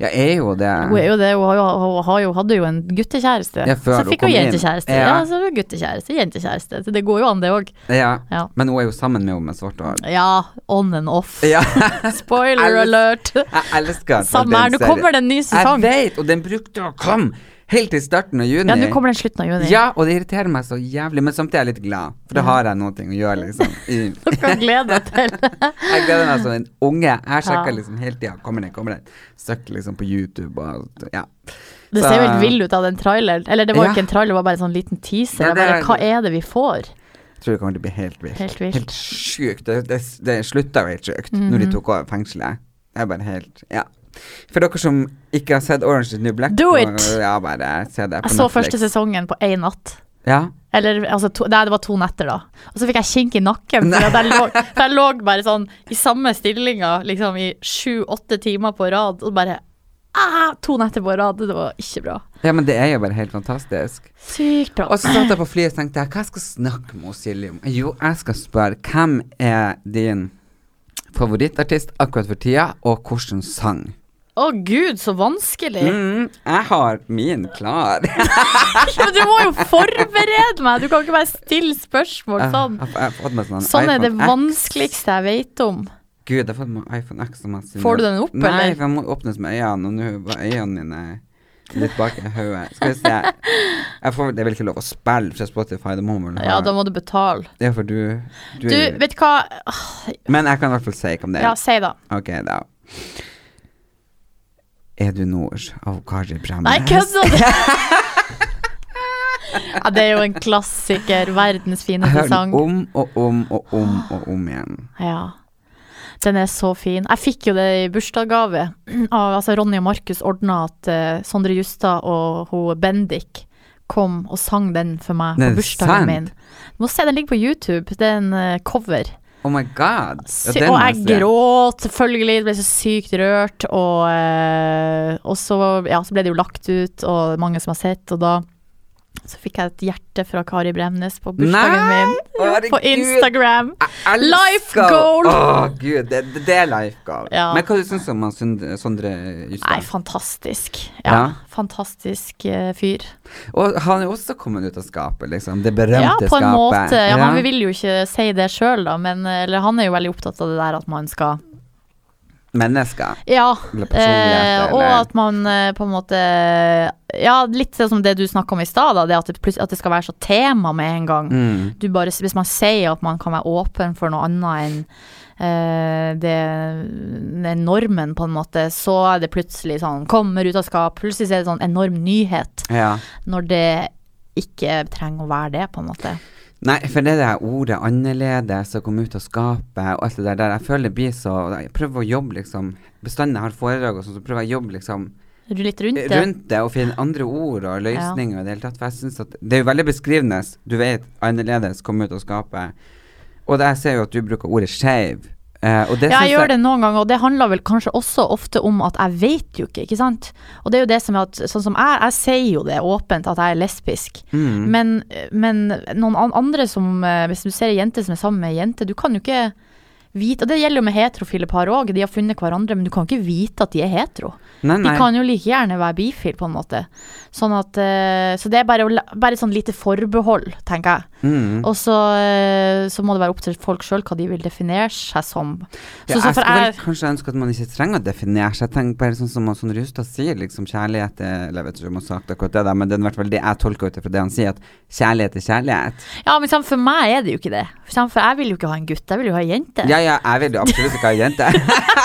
Jeg er jo det. Hun er jo det, hun, har jo, hun har jo, hadde jo en guttekjæreste. Ja, så fikk hun, hun jentekjæreste. Ja. Ja. så guttekjæreste, jentekjæreste. Så det går jo an, det òg. Ja. Ja. Men hun er jo sammen med henne med svart hår. Ja, on and off. Ja. Spoiler alert. Jeg elsker Samme her, nå kommer det en ny sesong. Jeg vet, og den brukte å komme helt til starten av juni. Ja, nå kommer den slutten av juni. Ja, og det irriterer meg så jævlig, men samtidig er jeg litt glad, for da har jeg noe å gjøre, liksom. Du kan glede deg til. jeg gleder meg som en unge. Jeg sjekker liksom hele tida. Kommer den, kommer den. Søker liksom på YouTube og ja. Det ser jo helt vill ut av den traileren. Eller det var jo Ja. ikke en trailer, det var bare en sånn liten teaser. Ja, bare, hva er det vi får? Jeg tror det kommer til å bli helt vilt. Helt vilt. Helt sjukt. Det, det, det slutta jo helt sjukt når Mhm. de tok over fengselet. Det er bare helt Ja. For dere som ikke har sett Orange is the New Black Do it! Ja, bare se det på Jeg så Netflix. første sesongen på én natt. Ja. Eller altså to, Nei, det var to netter, da. Og så fikk jeg kink i nakken. For jeg, lå, for jeg lå bare sånn i samme stillinga liksom i sju-åtte timer på rad, og bare ah, To netter på rad. Det var ikke bra. ja, men det er jo bare helt fantastisk. Sykt bra. Og så satt jeg på flyet og tenkte jeg, hva jeg snakke med Silje om? Jo, jeg skal spørre hvem er din favorittartist akkurat for tida, og hvilken sang? Å gud, så vanskelig. Mm, jeg har min klar. ja, du må jo forberede meg! Du kan ikke bare stille spørsmål sånn. Sånn Sånn er det vanskeligste jeg vet om. Gud, jeg har fått meg iPhone X. Får du den opp, Nei, eller? for jeg må åpnes med øynene, og nå var øynene mine litt bak i hodet. Skal vi se jeg får, Det er vel ikke lov å spille fra Spotify, det må man ha. Ja, da må du betale. Det er for du, du, Du, vet hva Men jeg kan i hvert fall si hva det er. Ja, si da. Ok, da. Er du nord av Kari Bremnes? Nei, kødder du? Ja, det er jo en klassiker. Verdens Jeg hører sang. den om og om og om og om igjen. Ja. Den er så fin. Jeg fikk jo det i bursdagsgave. Altså Ronny og Markus ordna at uh, Sondre Justad og hun Bendik kom og sang den for meg på bursdagen sant? min. Du må se, den ligger på YouTube. Det er en uh, cover. Oh my god. Ja, og jeg gråt, selvfølgelig. Ble så sykt rørt. Og, eh, og så, ja, så ble det jo lagt ut, og mange som har sett, og da så fikk jeg et hjerte fra Kari Bremnes på bursdagen Nei! min. Herregud. på Instagram. Life goal! Å gud, det, det, er life goal. Ja. Men hva syns du om Sondre, Justad? Nei, fantastisk. Ja, Ja. fantastisk uh, fyr. Og han er også kommet ut av skapet, liksom. Det Ja, på en skapet. måte. Ja, Man vil jo ikke si det sjøl, da, men eh, eller, han er jo veldig opptatt av det der at man skal Mennesker. Ja. Eh, og at man eh, på en måte Ja, litt sånn som det du snakka om i stad, det at det, at det skal være så tema med en gang. Mm. Du bare, hvis man sier at man kan være åpen for noe annet enn eh, det, den normen, på en måte, så er det plutselig sånn Kommer ut av skap. Plutselig er det sånn enorm nyhet. Ja. Når det ikke trenger å være det, på en måte. Nei, for det der ordet annerledes og komme ut av skapet og alt det der, der jeg føler det blir så Jeg prøver å jobbe, liksom Bestandig har foredrag og sånn, så prøver jeg å jobbe liksom Litt rundt det. rundt det og finne andre ord og løsninger i det tatt. For jeg synes at det er jo veldig beskrivende. Du vet, annerledes, komme ut av skapet. Og jeg ser jo at du bruker ordet skeiv. Eh, det Ja, jeg gjør det noen ganger, og det handler vel kanskje også ofte om at jeg vet jo ikke, ikke sant. Og det er jo det som er at sånn som jeg, jeg sier jo det åpent at jeg er lesbisk. Mm. Men, men noen andre som eh, Hvis du ser ei jente som er sammen med ei jente, du kan jo ikke vite Og det gjelder jo med heterofile par òg, de har funnet hverandre, men du kan ikke vite at de er hetero. Nei, De kan jo like gjerne være bifil, på en måte. Sånn at eh, Så det er bare, bare sånn lite forbehold, tenker jeg. Mm. Og så, eh, så må det være opp til folk sjøl hva de vil definere seg som. Så, Ja, jeg skulle vel kanskje ønske at man ikke trenger å definere seg. Jeg tenker bare sånn som Sondre Justad sier, liksom kjærlighet er Eller jeg vet ikke om han har sagt akkurat det, der, men det er i hvert fall det jeg tolker ut fra det han sier, at kjærlighet er kjærlighet. ja, men for meg er det jo ikke det. For, jeg vil jo ikke ha en gutt, jeg vil jo ha ei jente. Ja, ja, jeg vil jo absolutt ikke ha jente.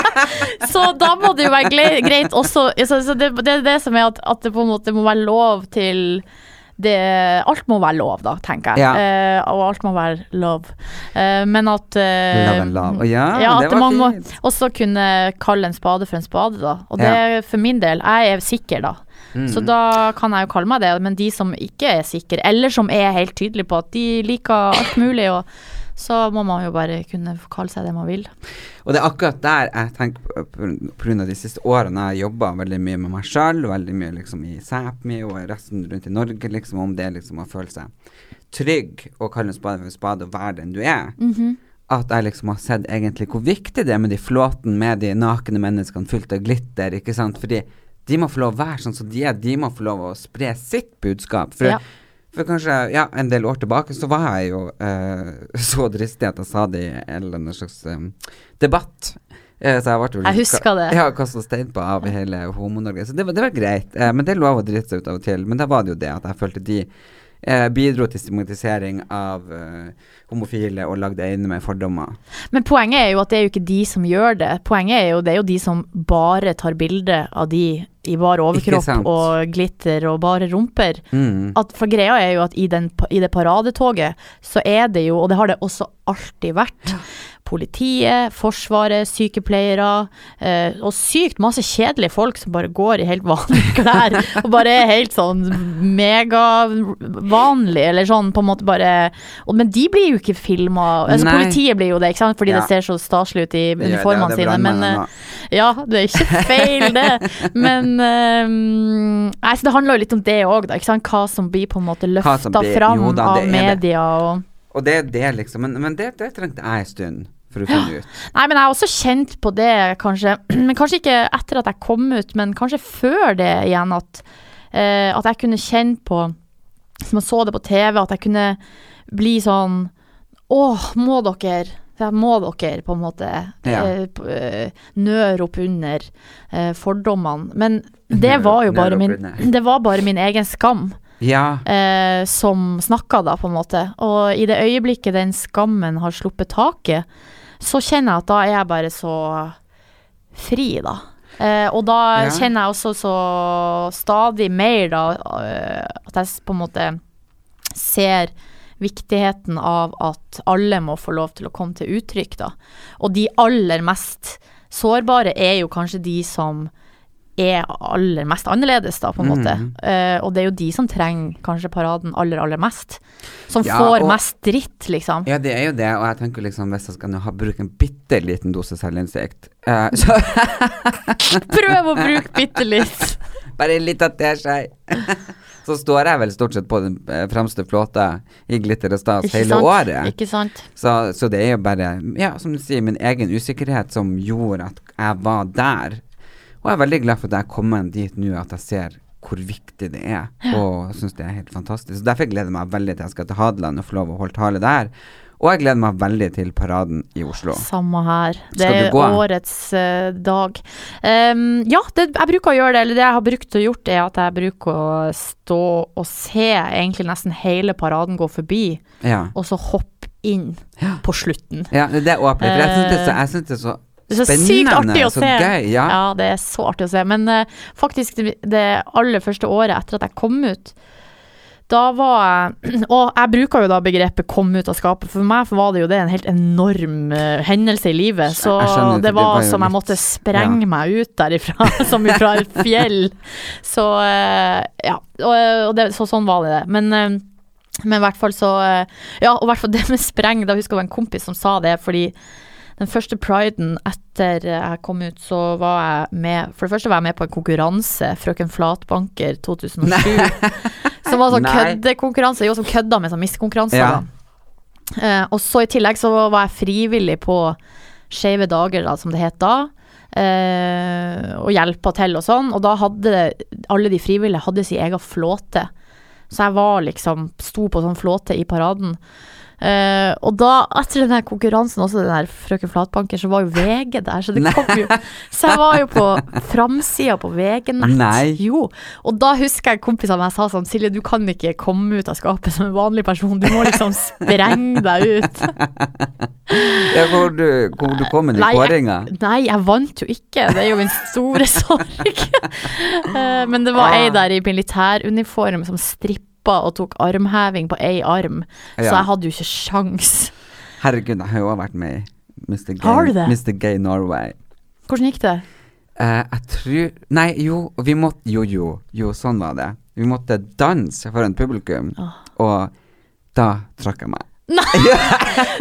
Så da må det jo være greit også så, så det, det er det som er at, at det på en måte må være lov til det, alt må være lov, da, tenker jeg. Ja. Uh, og alt må være lov. Uh, men at uh, Love and love. Ja, at det var man må fint. også kunne kalle en spade for en spade, da. Og det Ja. for min del, jeg er sikker, da. Mm. Så da kan jeg jo kalle meg det, men de som ikke er sikre, eller som er helt tydelige på at de liker alt mulig, og så må man jo bare kunne kalle seg det man vil. Og det er akkurat der jeg tenker på, av de siste årene jeg har jobba veldig mye med meg sjøl, veldig mye liksom i Sápmi og resten rundt i Norge, liksom om det liksom å føle seg trygg og kalle en spade for en spade og være den du er. At jeg liksom har sett egentlig hvor viktig det er med de flåten med de nakne menneskene fullt av glitter, ikke sant. Fordi de må få lov å være sånn som de er, de må få lov å spre sitt budskap. For, Ja. For kanskje ja, en del år tilbake så var jeg jo eh, så dristig at jeg sa det i en eller annen slags um, debatt Eh, Så jeg, ble, Jeg husker det. Ja, kasta stein på av hele Homo-Norge. Så det var, det var greit. Eh, Men det er lov å drite seg ut av og til. Men da var det jo det at jeg følte de eh, bidro til stigmatisering av eh, homofile og lagde øyne med fordommer. Men poenget er jo at det er jo ikke de som gjør det. Poenget er jo det er jo de som bare tar bilde av de i bar overkropp og glitter og bare rumper. Mm. At, for greia er jo at i, den, i det paradetoget så er det jo, og det har det også alltid vært, politiet, forsvaret, sykepleiere eh, og sykt masse kjedelige folk som bare går i helt vanlige klær og bare er helt sånn megavanlig, eller sånn på en måte bare og, Men de blir jo ikke filma. Altså, Nei. politiet blir jo det, ikke sant, fordi Ja. det ser så staselig ut i uniformene ja, sine. Men brannmannen eh, ja, det er ikke feil, det. Men ehm, nei, så det handler jo litt om det òg? Hva som blir på en måte løfta fram jo da, av media og Og det er det, liksom. Men, men det, det trengte jeg en stund for å finne ut. Nei, men jeg har også kjent på det, kanskje. Men kanskje ikke etter at jeg kom ut, men kanskje før det igjen, at, uh, at jeg kunne kjenne på Som jeg så det på TV, at jeg kunne bli sånn Å, må dere ja, må dere på en måte Ja. eh, eh, nøre opp under eh, fordommene. Men det var jo bare min. Det var bare min egen skam Ja. eh, som snakka da, på en måte. Og i det øyeblikket den skammen har sluppet taket, så kjenner jeg at da er jeg bare så fri, da. Eh, og da Ja. kjenner jeg også så stadig mer, da, at jeg på en måte ser viktigheten av at alle må få lov til å komme til uttrykk, da. Og de aller mest sårbare er jo kanskje de som er aller mest annerledes, da, på en måte. Mhm. Eh, og det er jo de som trenger kanskje paraden aller, aller mest. Som Ja, får og- mest dritt, liksom. Ja, det er jo det, og jeg tenker liksom hvis jeg skal nå ha, bruke en bitte liten dose selvinnsikt uh, Så Prøv å bruke bitte litt. bare en liten teskje. så står jeg vel stort sett på den eh, fremste flåta i glitter og stas hele sant? året. Ikke sant? Så, så det er jo bare, ja, som du sier, min egen usikkerhet som gjorde at jeg var der. Og jeg er veldig glad for at jeg er kommet dit nå at jeg ser hvor viktig det er, og syns det er helt fantastisk. Så Derfor gleder jeg meg veldig til jeg skal til Hadeland og få lov å holde tale der. Og jeg gleder meg veldig til paraden i Oslo. Samme her. Det er årets uh, dag. Um, ja, det, jeg bruker å gjøre det. Eller det jeg har brukt å gjort, er at jeg bruker å stå og se egentlig nesten hele paraden gå forbi, Ja. og så hoppe inn på slutten. ja det er åpent. Jeg syns det, jeg synes det er så Det er så sykt artig å se. gøy. Ja. Ja, det er så artig å se. Men uh, faktisk det, det aller første året etter at jeg kom ut, da var jeg Og jeg bruker jo da begrepet 'kom ut av skapet'. For meg var det jo det en helt enorm uh, hendelse i livet. Så skjønner, det det var, var som jeg litt- måtte sprenge meg ut derifra, som ifra et fjell. Så uh, ja. Og, og det, så sånn var det. Men uh, men i hvert fall så eh, Ja, og i hvert fall det med spreng. Da husker jeg det var en kompis som sa det, fordi den første priden etter jeg kom ut, så var jeg med For det første var jeg med på en konkurranse, Frøken Flatbanker 2007. Som var sånn Nei. køddekonkurranse. Jo, som kødda med sånn miskonkurranser. Ja. da. Eh, og så i tillegg så var jeg frivillig på Skeive dager, da, som det het da. Eh, og hjelpa til og sånn. Og da hadde alle de frivillige hadde sin egen flåte. Så jeg var liksom Sto på sånn flåte i paraden. Eh, og da, etter den her konkurransen, også den der Frøken Flatbanker, så var jo VG der. Så det kom jo Så jeg var jo på framsida på VG-nett. Jo. Og da husker jeg kompisene mine sa sånn Silje, du kan ikke komme ut av skapet som en vanlig person. Du må liksom sprenge deg ut. Ja, hvor du, hvor du kom med i kåringa. Nei, jeg vant jo ikke. Det er jo min store sorg. uh, Men det var ei Ah. der i militæruniform som strippa og tok armheving på én arm. Så jeg hadde jo ikke sjans. Herregud, jeg har jo også vært med i Mr. Gay, Har du det? Mr. Gay Norway. Hvordan gikk det? Uh, jeg tror Nei, jo, vi måtte Jo, jo, jo, sånn var det. Vi måtte danse foran publikum, oh. og da trakk jeg meg.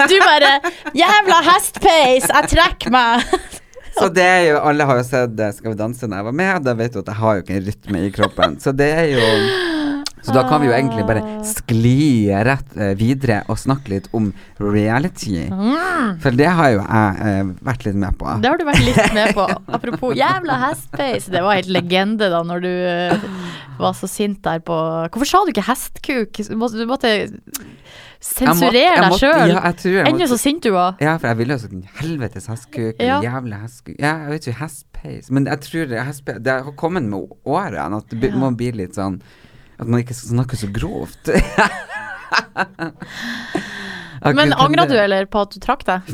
Du bare 'Jævla hestpeis, jeg trekker meg'. Så det er jo Alle har jo sett eh, Skal vi danse når jeg var med, og da vet du at jeg har jo ikke en rytme i kroppen. Så det er jo Så da kan vi jo egentlig bare skli rett eh, videre og snakke litt om reality. For det har jo jeg eh, vært litt med på. Mm. Det har du vært litt med på. Apropos jævla hestpeis. Det var helt legende da når du eh, var så sint der på Hvorfor sa du ikke hestkuk? Du måtte, du måtte sensurere deg sjøl. Ja, Ennå så sint du var. Ja, for jeg ville jo sånn helvetes hestkuk, Ja. jævla hestkuk Ja, jeg vet ikke, hestpeis Men jeg tror hestpeis, det har kommet med årene at det må bli litt sånn At man ikke skal snakke så grovt. Men angra du eller på at du trakk deg?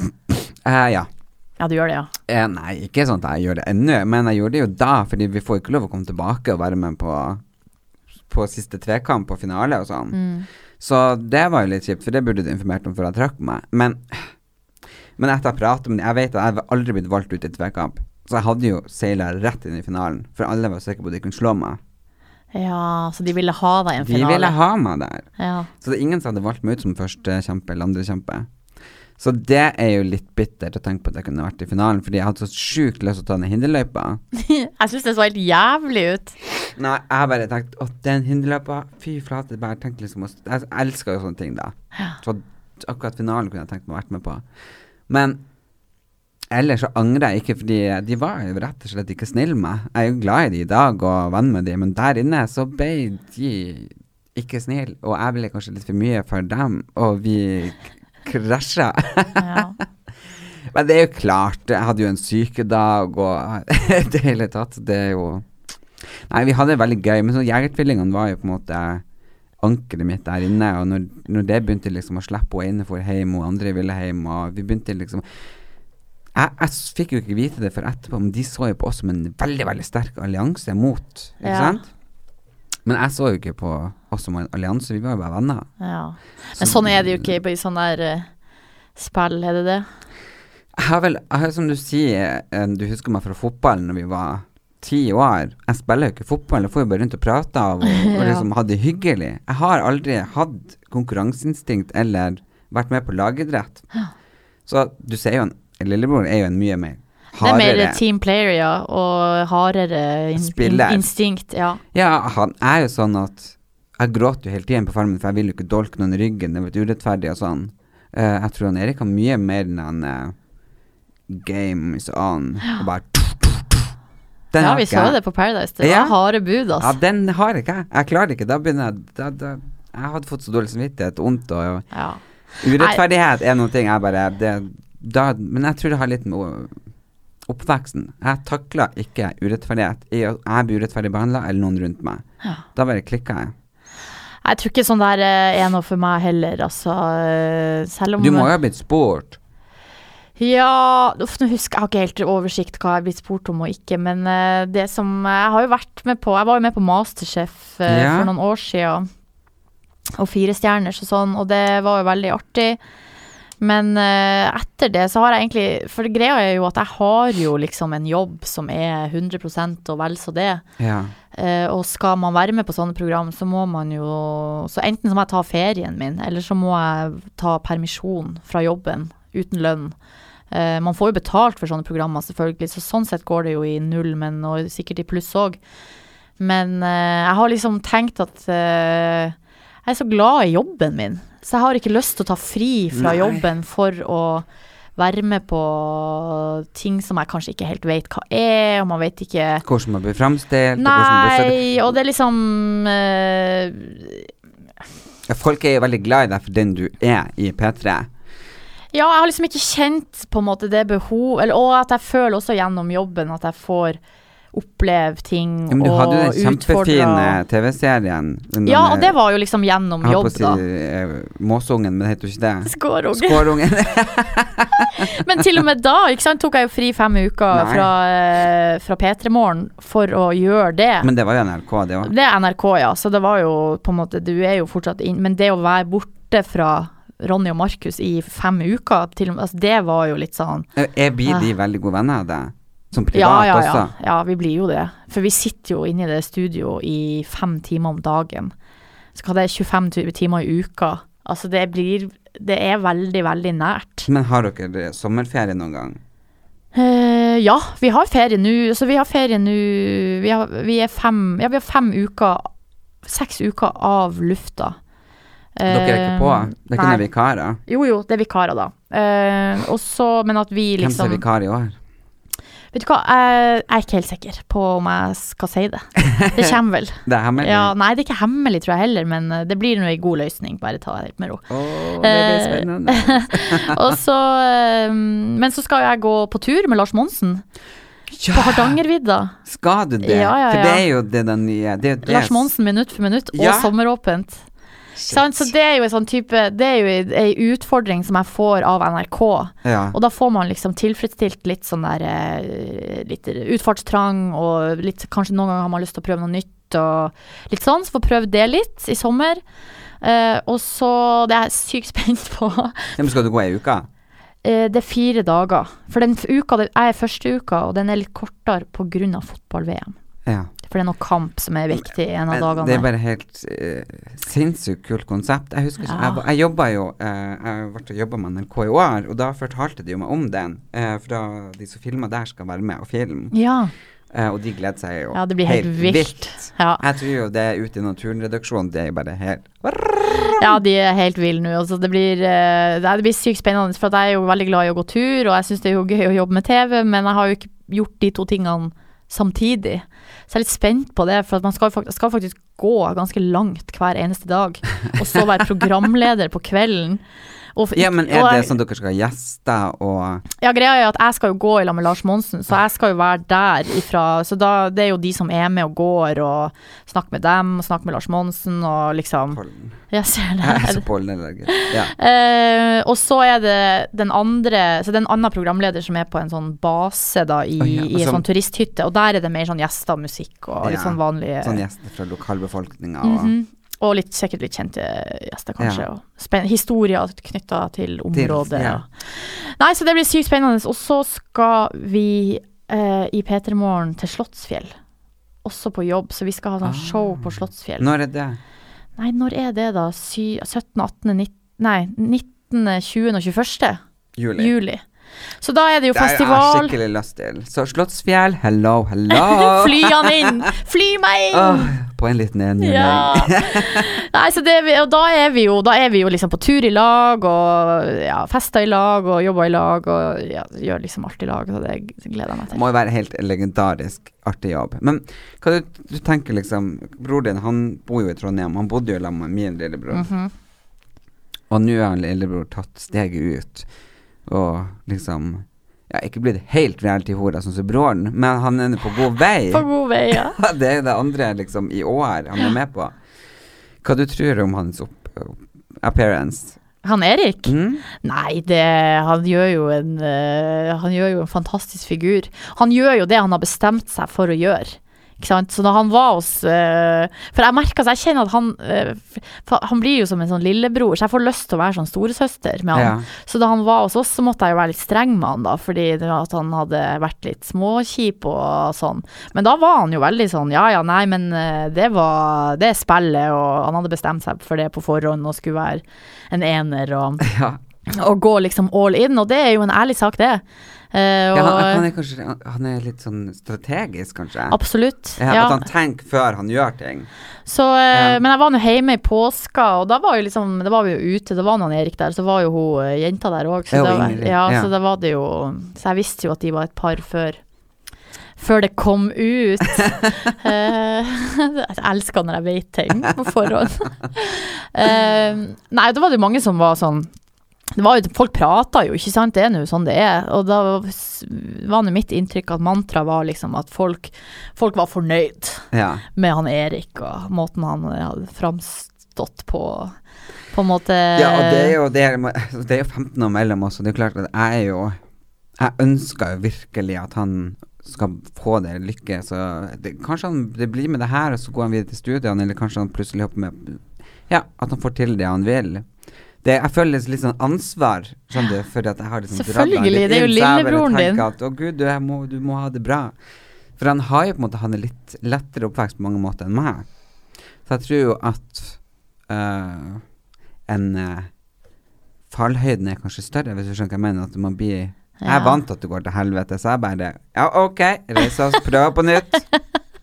Uh, ja. Ja, du gjør det, ja. Eh, nei, ikke sånn at jeg gjør det ennå, men jeg gjorde det jo da, fordi vi får ikke lov å komme tilbake og være med på, på siste trekamp og finale og sånn. Mm. Så det var jo litt kjipt, for det burde du informert om før jeg trakk meg. Men, men etter å pratet med dem Jeg vet at jeg har aldri blitt valgt ut i tvekamp, så jeg hadde jo seila rett inn i finalen, for alle var sikre på at de kunne slå meg. Ja, så de ville ha deg i en finale? De ville ha meg der. Ja. Så det er ingen som hadde valgt meg ut som første kjempe eller andre kjempe. Så det er jo litt bittert å tenke på at jeg kunne vært i finalen, fordi jeg hadde så sjukt lyst til å ta den hinderløypa. Jeg syns det så helt jævlig ut. Nei, jeg har bare tenkt at den hinderløypa, fy flate, bare tenkt liksom Jeg elsker jo sånne ting, da. Så akkurat finalen kunne jeg tenkt meg å vært med på. Men ellers så angrer jeg ikke, fordi de var jo rett og slett ikke snille med meg. Jeg er jo glad i de i dag og venn med de, men der inne så ble de ikke snille, og jeg ble kanskje litt for mye for dem, og vi krasja. Ja. Men det er jo klart, jeg hadde jo en sykedag og det hele tatt. Det er jo Nei, vi hadde det veldig gøy, men så Jegertvillingene var jo på en måte ankeret mitt der inne. Og når, når det begynte liksom å slippe henne inn for hjem, og andre ville hjem, og vi begynte liksom jeg, jeg fikk jo ikke vite det før etterpå, men de så jo på oss som en veldig veldig sterk allianse mot, ikke Ja. sant? Men jeg så jo ikke på oss som en allianse, vi var jo bare venner. ja. Men sånn er det jo ikke i sånn der uh, spill, er det det? Jeg har vel, jeg har, som du sier, eh, du husker meg fra fotballen når vi var ti år. Jeg spiller jo ikke fotball, jeg får jo bare rundt og prate av og, og Ja. liksom ha det hyggelig. Jeg har aldri hatt konkurranseinstinkt eller vært med på lagidrett. Så du ser jo, en lillebror er jo en mye mer Det er mer hardere team player, ja, og hardere in Spiller. instinkt, ja. Ja, han er jo sånn at Jeg gråter jo hele tiden på farmen, for jeg vil jo ikke dolke noen i ryggen, det er urettferdig og sånn. Uh, jeg tror han Erik har mye mer enn han uh, Game is on, og bare Den Ja, vi så det på Paradise. Det Ja. var harde bud, altså. Ja, den har ikke jeg. Jeg klarer ikke. Da begynner jeg da, da, Jeg hadde fått så dårlig samvittighet, vondt og Ja. Urettferdighet er noe jeg bare det, da, Men jeg tror det har litt med oppveksten. Jeg takla ikke urettferdighet. Jeg, jeg blir urettferdig behandla, eller noen rundt meg. Da bare klikka jeg. Jeg tror ikke sånn der eh, er noe for meg heller, altså. eh, Selv om Du må jo ha blitt spurt. Ja, uff, nå husker jeg har ikke helt oversikt hva jeg har blitt spurt om og ikke, men eh, det som Jeg har jo vært med på Jeg var jo med på Masterchef Ja. for noen år siden, og Fire stjerners og sånn, og det var jo veldig artig. Men uh, etter det så har jeg egentlig For greia er jo at jeg har jo liksom en jobb som er 100 og vel så det. Ja. Uh, og skal man være med på sånne program, så må man jo Så enten så må jeg ta ferien min, eller så må jeg ta permisjon fra jobben uten lønn. Uh, man får jo betalt for sånne programmer, selvfølgelig, så sånn sett går det jo i null, men og sikkert i pluss òg. Men jeg har liksom tenkt at jeg er så glad i jobben min, så jeg har ikke lyst til å ta fri fra Nei. jobben for å være med på ting som jeg kanskje ikke helt vet hva er, og man vet ikke Hvordan man blir framstilt. og hvordan man blir Nei, og det er liksom uh, Ja, Folk er jo veldig glad i deg for den du er i P3. Ja, jeg har liksom ikke kjent på en måte det behov eller, Og at jeg føler også gjennom jobben at jeg får oppleve ting Ja, men du og hadde jo den kjempefine TV-serien. Ja, og det var jo liksom gjennom Jeg jobb, si eh, Måsungen, men det heter jo ikke det. Skårungen. Skårungen. Men til og med da, ikke sant, tok jeg jo fri fem uker Nei. fra, eh, fra P3 Morgen for å gjøre det. men det var jo NRK, det òg. Det er NRK, ja. Så det var jo på en måte Du er jo fortsatt inn Men det å være borte fra Ronny og Markus i fem uker, til, altså, det var jo litt sånn Er blir de veldig gode venner av deg? Som privat ja, ja, ja. også? ja, vi blir jo det. For vi sitter jo inne i det studio i fem timer om dagen. Så hva det er 25 timer i uka. Altså det blir Det er veldig, veldig nært. Men har dere sommerferie noen gang? Uh, ja, vi har ferie nå. Så vi har ferie nå vi, vi er fem Ja, vi har fem uker seks uker av lufta. Dere er ikke på? Det er ikke noen vikarer? Jo, jo, det er vikarer, da. Uh, også, men at vi Hvem som liksom er vikar i år? Vet du hva, jeg, er ikke helt sikker på om jeg skal si det. Det kommer vel. Det er hemmelig? Ja, nei, det er ikke hemmelig, tror jeg heller, men eh, det blir nå en god løsning. Bare ta det med ro. Åh, det blir Eh, spennende. Så, eh, men så skal jeg gå på tur med Lars Monsen på Hardangervidda. Skal du det? Ja, ja, ja. For det er jo det den nye det det Lars Monsen minutt for minutt, og Ja. sommeråpent. Så det er jo en sånn type Det er jo ei- utfordring som jeg får av NRK. Ja. Og da får man liksom tilfredsstilt litt sånn der eh, Litt utfartstrang, og litt, kanskje noen ganger har man lyst til å prøve noe nytt, og litt sånn. Så får prøve det litt i sommer. Uh, og så Det er jeg sykt spent på. Men skal du gå ei uke? Uh, det er fire dager. For den uka det er første uka, og den er litt kortere pga. fotball-VM. Ja. For det er noe kamp som er viktig en av dagene. Det er bare helt uh, sinnssykt kult konsept. Jeg husker ikke Ja. Jeg, jeg jobba jo uh, Jeg ble jobba med NRK i år, og da fortalte de jo meg om den. Uh, for da de som filmer der, skal være med og filme. Ja. Uh, og de gleder seg jo Ja, det blir helt vilt. Ja. Jeg tror jo det ute i naturredaksjonen, det er bare helt ja, de er helt ville nå. Altså, det, blir, det blir sykt spennende, for jeg er jo veldig glad i å gå tur, og jeg syns det er jo gøy å jobbe med TV, men jeg har jo ikke gjort de to tingene samtidig. Så jeg er litt spent på det, for man skal, faktisk, skal faktisk gå ganske langt hver eneste dag, og så være programleder på kvelden. Og Ja, men er og det jeg- sånn dere skal ha gjester og Ja, greia er at jeg skal jo gå i lag med Lars Monsen, så jeg skal jo være der ifra Så da, det er jo de som er med og går, og snakker med dem, og snakker med Lars Monsen, og liksom pollen? Jeg ser Jeg er så det. pollenallergisk. Ja. Uh, og så er det den andre Så det er en annen programleder som er på en sånn base da i, oh, ja, i en sånn turisthytte, og der er det mer sånn gjester, musikk og litt Ja, sånn vanlige Sånn gjester fra lokalbefolkninga og Mhm. Og litt, sikkert litt kjente gjester, kanskje. Ja. Historier knytta til området. ja. Nei, så det blir sykt spennende. Og så skal vi eh, i P3 Morgen til Slottsfjell. Også på jobb, så vi skal ha sånn Ah. show på Slottsfjell. Når er det? Nei, når er det da? Sy 17., 18., 19., nei, 19., 20. og 21. Juli. juli. Så da er det jo Det har jeg festival. skikkelig lyst til. Så Slottsfjell, hello, hello. Fly han inn! Fly meg inn! Oh, på en liten en. Ja. Nei, så det, og da er vi jo Da er vi jo liksom på tur i lag, og ja, fester i lag, og jobber i lag, og ja, gjør liksom alt i lag. Så det gleder jeg meg til. må jo være helt legendarisk artig jobb. Men hva du, du tenker liksom Bror din, han bor jo i Trondheim. Han bodde jo sammen med min lillebror. Mhm. Og nå har lillebror tatt steget ut og liksom Ja, ikke blitt helt reality-hora sånn som broren, men han er på god vei. På god vei, ja. det er det andre liksom i år han er med på. Hva du tror om hans appearance? Han Erik? Mm? Nei, det, han gjør en uh, Han gjør jo en fantastisk figur. Han gjør jo det han har bestemt seg for å gjøre. Så da han var hos uh, For jeg merker, så jeg kjenner at han uh, Han blir jo som en sånn lillebror, så jeg får lyst til å være sånn storesøster med han. Ja. Så da han var hos oss, så måtte jeg jo være litt streng med han, da, fordi det var at han hadde vært litt småkjip og sånn. Men da var han jo veldig sånn ja ja, nei, men eh, det var det er spillet, og han hadde bestemt seg for det på forhånd og skulle være en ener og, Ja. og gå liksom all in, og det er jo en ærlig sak, det. Og, ja han, han er kanskje han, er litt sånn strategisk, kanskje? Absolutt. Ja, Ja. At han tenker før han gjør ting. Så, uh. Men jeg var nå hjemme i påska, og da var liksom Da var vi jo ute, da var han Erik der, så var jo hun eh, jenta der òg. Så, var- så var det jo Så jeg visste jo at de var et par før før det kom ut. Eh, jeg elsker når jeg vet ting på forhånd. Eh, nei, da var det mange som var sånn var jo, Folk prata jo, ikke sant, det er nå sånn det er. Og da var nå mitt inntrykk at mantraet var liksom at folk, folk var fornøyd Ja. med han Erik og måten han hadde framstått på. På en måte Ja, og det er jo, det er, det er jo 15 år mellom oss, og det er klart at jeg er jo Jeg ønsker jo virkelig at han skal få det lykke, så det, kanskje han det blir med det her, og så går han videre til studiene, eller kanskje han plutselig hopper med Ja, at han får til det han vil. Det, jeg føler litt sånn ansvar, skjønner du, for at jeg har liksom sånn Selvfølgelig, det er jo lillebroren din. At, å gud, du, må, du må ha det bra. For han har jo på en måte Han er litt lettere oppvekst på mange måter enn meg. Så jeg tror jo at uh, en uh, fallhøyden er kanskje større, hvis du skjønner hva jeg mener. At man blir Jeg er vant til at det går til helvete, så jeg bare Ja, OK, reise oss, prøve på nytt.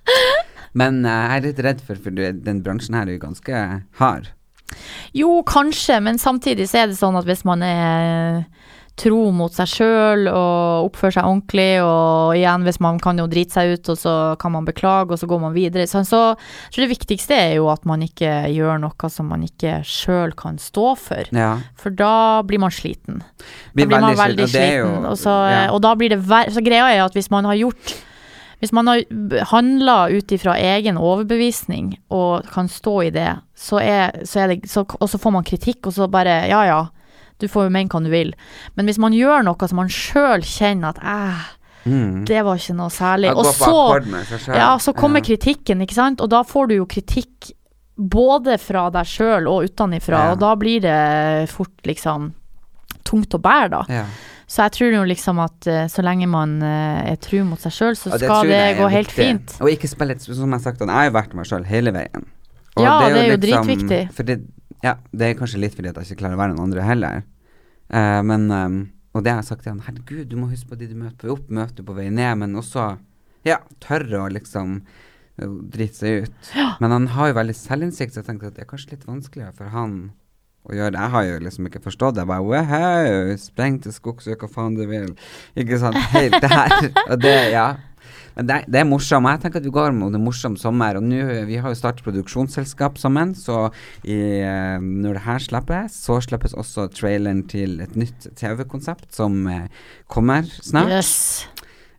Men uh, jeg er litt redd for, for den bransjen her er jo ganske hard. Jo, kanskje, men samtidig så er det sånn at hvis man er tro mot seg sjøl og oppfører seg ordentlig, og igjen, hvis man kan jo drite seg ut, og så kan man beklage, og så går man videre. Så, så jeg tror det viktigste er jo at man ikke gjør noe som man ikke sjøl kan stå for. Ja. For da blir man sliten. Blir da blir man veldig veldig sliten, sliten. Og, så, ja. og da blir det verre. Så greia er at hvis man har gjort Hvis man har handla ut ifra egen overbevisning og kan stå i det, så er, så er det så, Og så får man kritikk, og så bare Ja ja, du får jo mene hva du vil. Men hvis man gjør noe som man sjøl kjenner at æh, Mm. det var ikke noe særlig. Og så ja, så kommer Ja. kritikken, ikke sant? Og da får du jo kritikk både fra deg sjøl og utenifra, Ja. og da blir det fort liksom tungt å bære, da. Ja. Så jeg tror jo liksom at eh, så lenge man eh, er tru mot seg sjøl, så skal tror det, gå viktig. helt fint. Og ikke spille et, som jeg har sagt, jeg har jo vært meg sjøl hele veien. Og Ja, det er jo dritviktig. For det, ja, det er kanskje litt fordi at jeg ikke klarer å være noen andre heller. Uh, men um, Og det har jeg sagt til han, herregud, du må huske på de du møter på opp, møter på vei ned, men også ja, tørre å liksom drite seg ut. Men han har jo veldig selvinnsikt, så jeg tenkte at det er kanskje litt vanskeligere for han å gjøre. Jeg har jo liksom ikke forstått det. Jeg bare wow, spreng til skogs, gjør hva faen du vil. Ikke sant. Helt der. Og det, ja. Men det, det er morsomt. Jeg tenker at vi går mot en morsom sommer. Og nå, vi har jo startet produksjonsselskap sammen, så i, eh, når det her slippes, så slippes også traileren til et nytt TV-konsept som eh, kommer snart. Yes.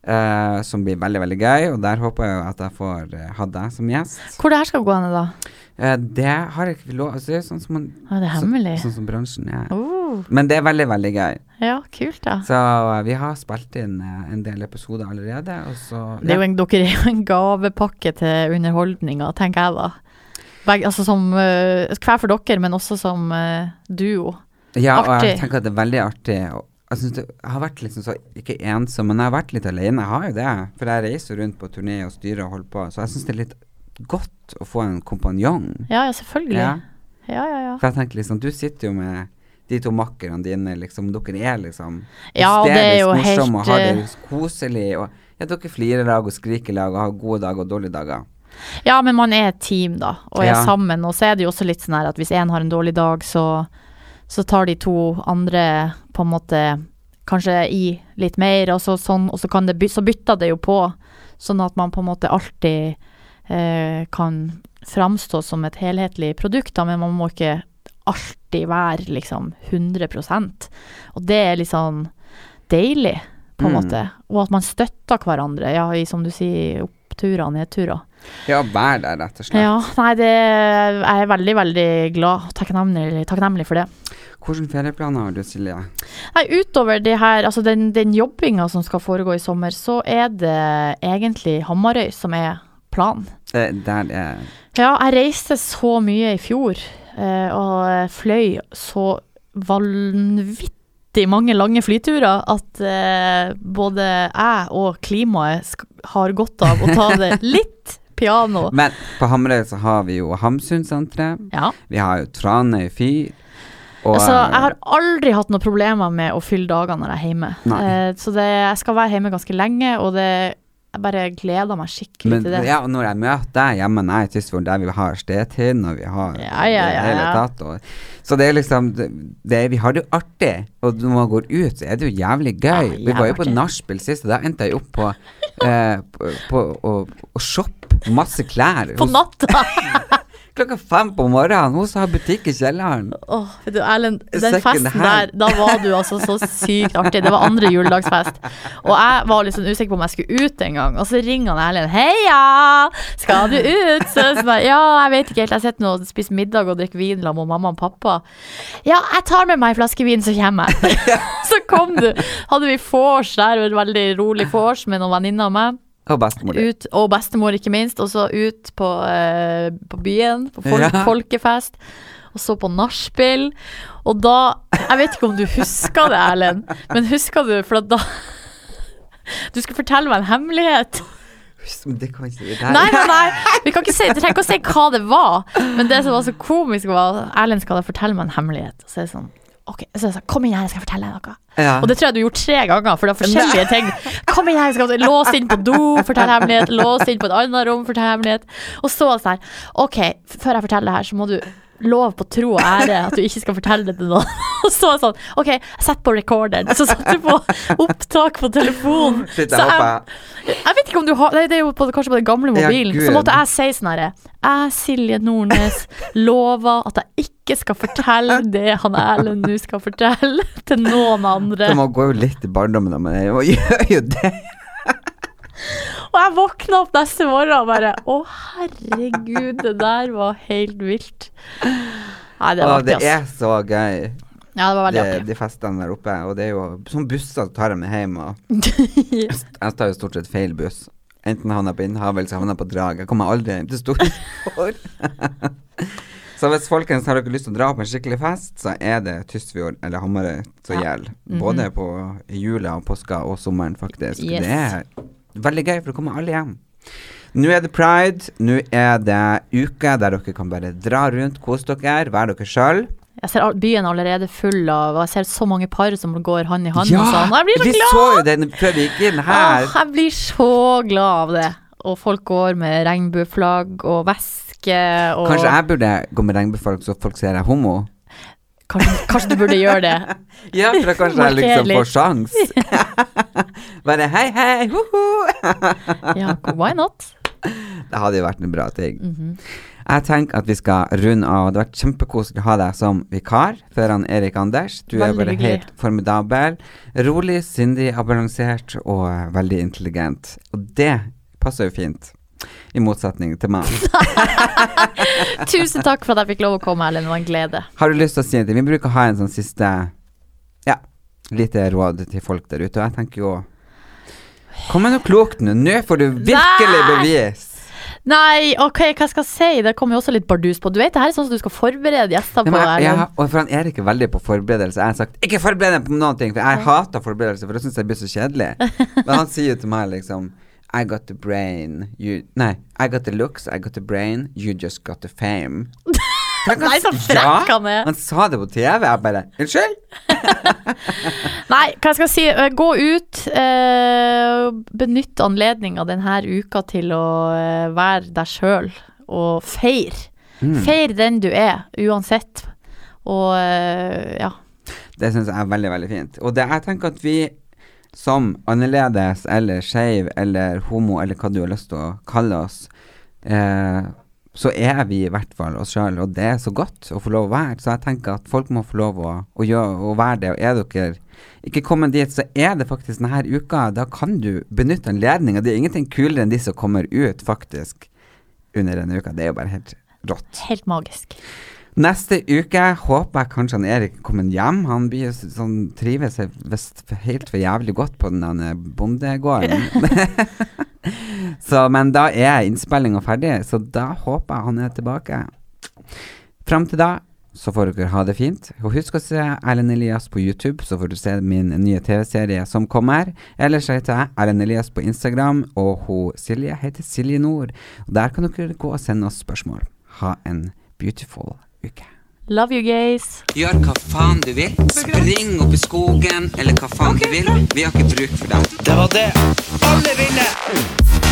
Uh, som blir veldig, veldig gøy. Og der håper jeg at jeg får uh, ha deg som gjest. Hvor det her skal gå hen, da? Eh, det har jeg ikke lov altså, Det er sånn som man Ja, det er hemmelig. Så, sånn som bransjen er. Oh, Men det er veldig, veldig gøy. ja, kult, da. Så eh, vi har spilt inn eh, en del episoder allerede, så Det er en, dere er jo en gavepakke til underholdninga, tenker jeg da. Begge, altså som Hver for dere, men også som duo. Ja, og jeg tenker at det er veldig artig. Og jeg, synes det, jeg har vært liksom så, ikke ensom, men jeg har vært litt alene. Jeg har jo det. For jeg reiser rundt på turné og styrer og holder på. Så jeg syns det er litt godt å få en kompanjong. Ja, ja, selvfølgelig. Ja. Ja, ja, ja. For jeg tenker liksom, du sitter jo med de to makkerne dine, liksom. Dere er liksom Ja, er hysterisk morsomme og har eh, det koselig. Og ja, dere flirer lag og skriker lag og har gode dager og dårlige dager. Ja, men man er et team, da, og er Ja. sammen. Og så er det jo også litt sånn her at hvis én har en dårlig dag, så, så tar de to andre på en måte kanskje i litt mer, og så, sånn, og så, kan det, så bytter det jo på. Sånn at man på en måte alltid eh, kan framstå som et helhetlig produkt, da, men man må ikke alltid være liksom 100% Og det er litt sånn deilig, på en Mm. måte. Og at man støtter hverandre, ja, i som du sier, oppturer nedturer. Ja, vær der, rett og slett. Ja, nei, det jeg er veldig, veldig glad og takknemlig, takknemlig for det. Hvilke ferieplaner har du, Silje? Nei, utover det her, altså den, den jobbinga som skal foregå i sommer, så er det egentlig Hamarøy som er planen. Det, der er Ja, jeg reiste så mye i fjor, eh, og fløy så vanvittig mange lange flyturer at eh, både jeg og klimaet har godt av å ta det litt piano. Men på Hamre så har vi jo Hamsunsenteret. Ja. Vi har jo Tranøy fyr. Og Altså, jeg har aldri hatt noen problemer med å fylle dagene når jeg er hjemme. Eh, så det, jeg skal være hjemme ganske lenge, og det, jeg bare gleder meg skikkelig men, til det. ja, og når jeg møter deg hjemme når jeg er i der vi har stetinn og vi har Ja, ja, ja, hele tatt og, Så det er liksom det, det, Vi har det jo artig. Og når man går ut, så er det jo jævlig gøy. Vi var jo på nachspiel sist, og da endte jeg opp på, eh, på, på å å shoppe masse klær. På natta! Klokka fem på morgenen. Hun som har butikk i kjelleren. Åh, vet du, Erlend, den festen der, da var du altså så sykt artig. Det var andre juledagsfest. Og jeg var sånn usikker på om jeg skulle ut en gang. Og så ringer han Erlend. 'Heia! Skal du ut?' Så jeg bare, ja, jeg vet ikke helt. Jeg sitter nå og spiser middag og drikker vin sammen med mamma og pappa. 'Ja, jeg tar med meg en flaske vin, så kommer jeg'. så kom du. Hadde vi vors der, veldig rolig vors med noen venninner av meg. Og bestemor. Ut, og bestemor, ikke minst. Og så ut på, eh, på byen, på folk, Ja. folkefest. Og så på nachspiel. Og da Jeg vet ikke om du husker det, Erlend, men husker du For at da Du skulle fortelle meg en hemmelighet. Men det kan ikke det Nei, nei, nei. Vi kan ikke si, trenger ikke å si hva det var. Men det som var så komisk, var Erlend skal da fortelle meg en hemmelighet. Og så er det sånn Ok, så jeg sa, Kom inn her, jeg skal fortelle deg noe. Ja. Og det tror jeg du gjorde tre ganger, for det er forskjellige ting. Kom inn her, jeg skal Lås inn på do, fortell hemmelighet. Lås inn på et annet rom, fortell hemmelighet. Og så sånn her, ok, før jeg forteller det her, så må du love på tro og ære at du ikke skal fortelle det til noen. Og så sånn, ok, sett på recorderen. Så satte du på opptak på telefonen. Så jeg jeg, jeg vet ikke om du har det er jo på, kanskje på den gamle mobilen. Ja, så måtte jeg si sånn herre Jeg, Silje Nordnes, lover at jeg ikke skal fortelle det han Erlend nå skal fortelle til noen andre. Så man går jo litt i barndommen, men jeg gjør jo det. Og jeg våkna opp neste morgen og bare Å, herregud, det der var helt vilt. Nei, det var det er så gøy, Ja, det var veldig de, artig. de festene der oppe. Og det er jo sånn busser tar jeg med hjem. Og jeg tar jo stort sett feil buss. Enten havner jeg på Innhavet, eller så havner jeg på Drag. Jeg kommer aldri hjem til Storfjord. så hvis folkens har dere lyst til å dra på en skikkelig fest, så er det Tysfjord eller Hamarøy som Ja. gjelder. Både på jula og påska og sommeren, faktisk. Yes. Det er veldig gøy, for da kommer alle hjem. Nå er det pride. Nå er det uke der dere kan bare dra rundt, kose dere, være dere sjøl. Jeg ser byen allerede full av jeg ser så mange par som går hånd i hånd og sånn. Jeg blir så vi glad! så jo den vi inn her. Åh, jeg blir så glad av det. Og folk går med regnbueflagg og veske og Kanskje jeg burde gå med regnbueflagg så folk ser jeg er homo? kanskje, kanskje du burde gjøre det. Ja, for da kanskje jeg liksom får sjans. Bare hei, hei, ho-ho. Ja, why not? Det hadde jo vært en bra ting. Mhm. Jeg tenker at vi skal runde av. Det har vært kjempekoselig å ha deg som vikar for han Erik Anders. Du er bare hyggelig. helt formidabel. Rolig, sindig, avbalansert og veldig intelligent. Og det passer jo fint. I motsetning til meg. Tusen takk for at jeg fikk lov å komme, Ellen. Det var en glede. Har du lyst til å si en ting? Vi bruker å ha en sånn siste Ja, lite råd til folk der ute. Og jeg tenker jo Kom med noe klokt nå. Nå får du virkelig bevis. Nei, ok, hva skal jeg si? Det kommer jo også litt bardus på. Du vet, det her er sånn som du skal forberede gjester på. jeg, jeg, og for han Erik er veldig på forberedelse. Jeg har sagt 'ikke forbered deg på noen ting', for jeg hater forberedelse, for det syns jeg blir så kjedelig. Men han sier jo til meg liksom I got the brain, you Nei, I got the looks, I got the brain, you just got the fame. Tenk, Nei, så frekk han er. Han sa det på TV. Jeg bare Unnskyld? Nei, hva skal jeg si? Eh, Gå ut. Eh, benytt anledninga denne uka til å eh, være deg sjøl og feir. Mm. Feir den du er, uansett. Og eh, ja. Det syns jeg er veldig, veldig fint. Og det, jeg tenker at vi som annerledes eller skeiv eller homo eller hva du har lyst til å kalle oss, eh, så er vi i hvert fall oss sjøl, og det er så godt å få lov å være. Så jeg tenker at folk må få lov å, å, gjøre, å være det. Og er dere ikke kommet dit, så er det faktisk denne uka. Da kan du benytte anledninga. Det er ingenting kulere enn de som kommer ut faktisk under denne uka. Det er jo bare helt rått. Helt magisk. Neste uke håper jeg kanskje han Erik kommer hjem. Han blir sånn, trives seg visst helt for jævlig godt på den bondegården. så, men da er innspillinga ferdig, så da håper jeg han er tilbake. Fram til da så får dere ha det fint. Og husk å se Erlend Elias på YouTube, så får du se min nye TV-serie som kommer. Ellers heter jeg Erlend Elias på Instagram, og hun Silje heter Silje Nord. Og Der kan dere gå og sende oss spørsmål. Ha en beautiful uke. Love you guys. Gjør hva faen du vil. Spring opp i skogen, eller hva faen du vil. Vi har ikke bruk for deg. Det var det. Alle vinner!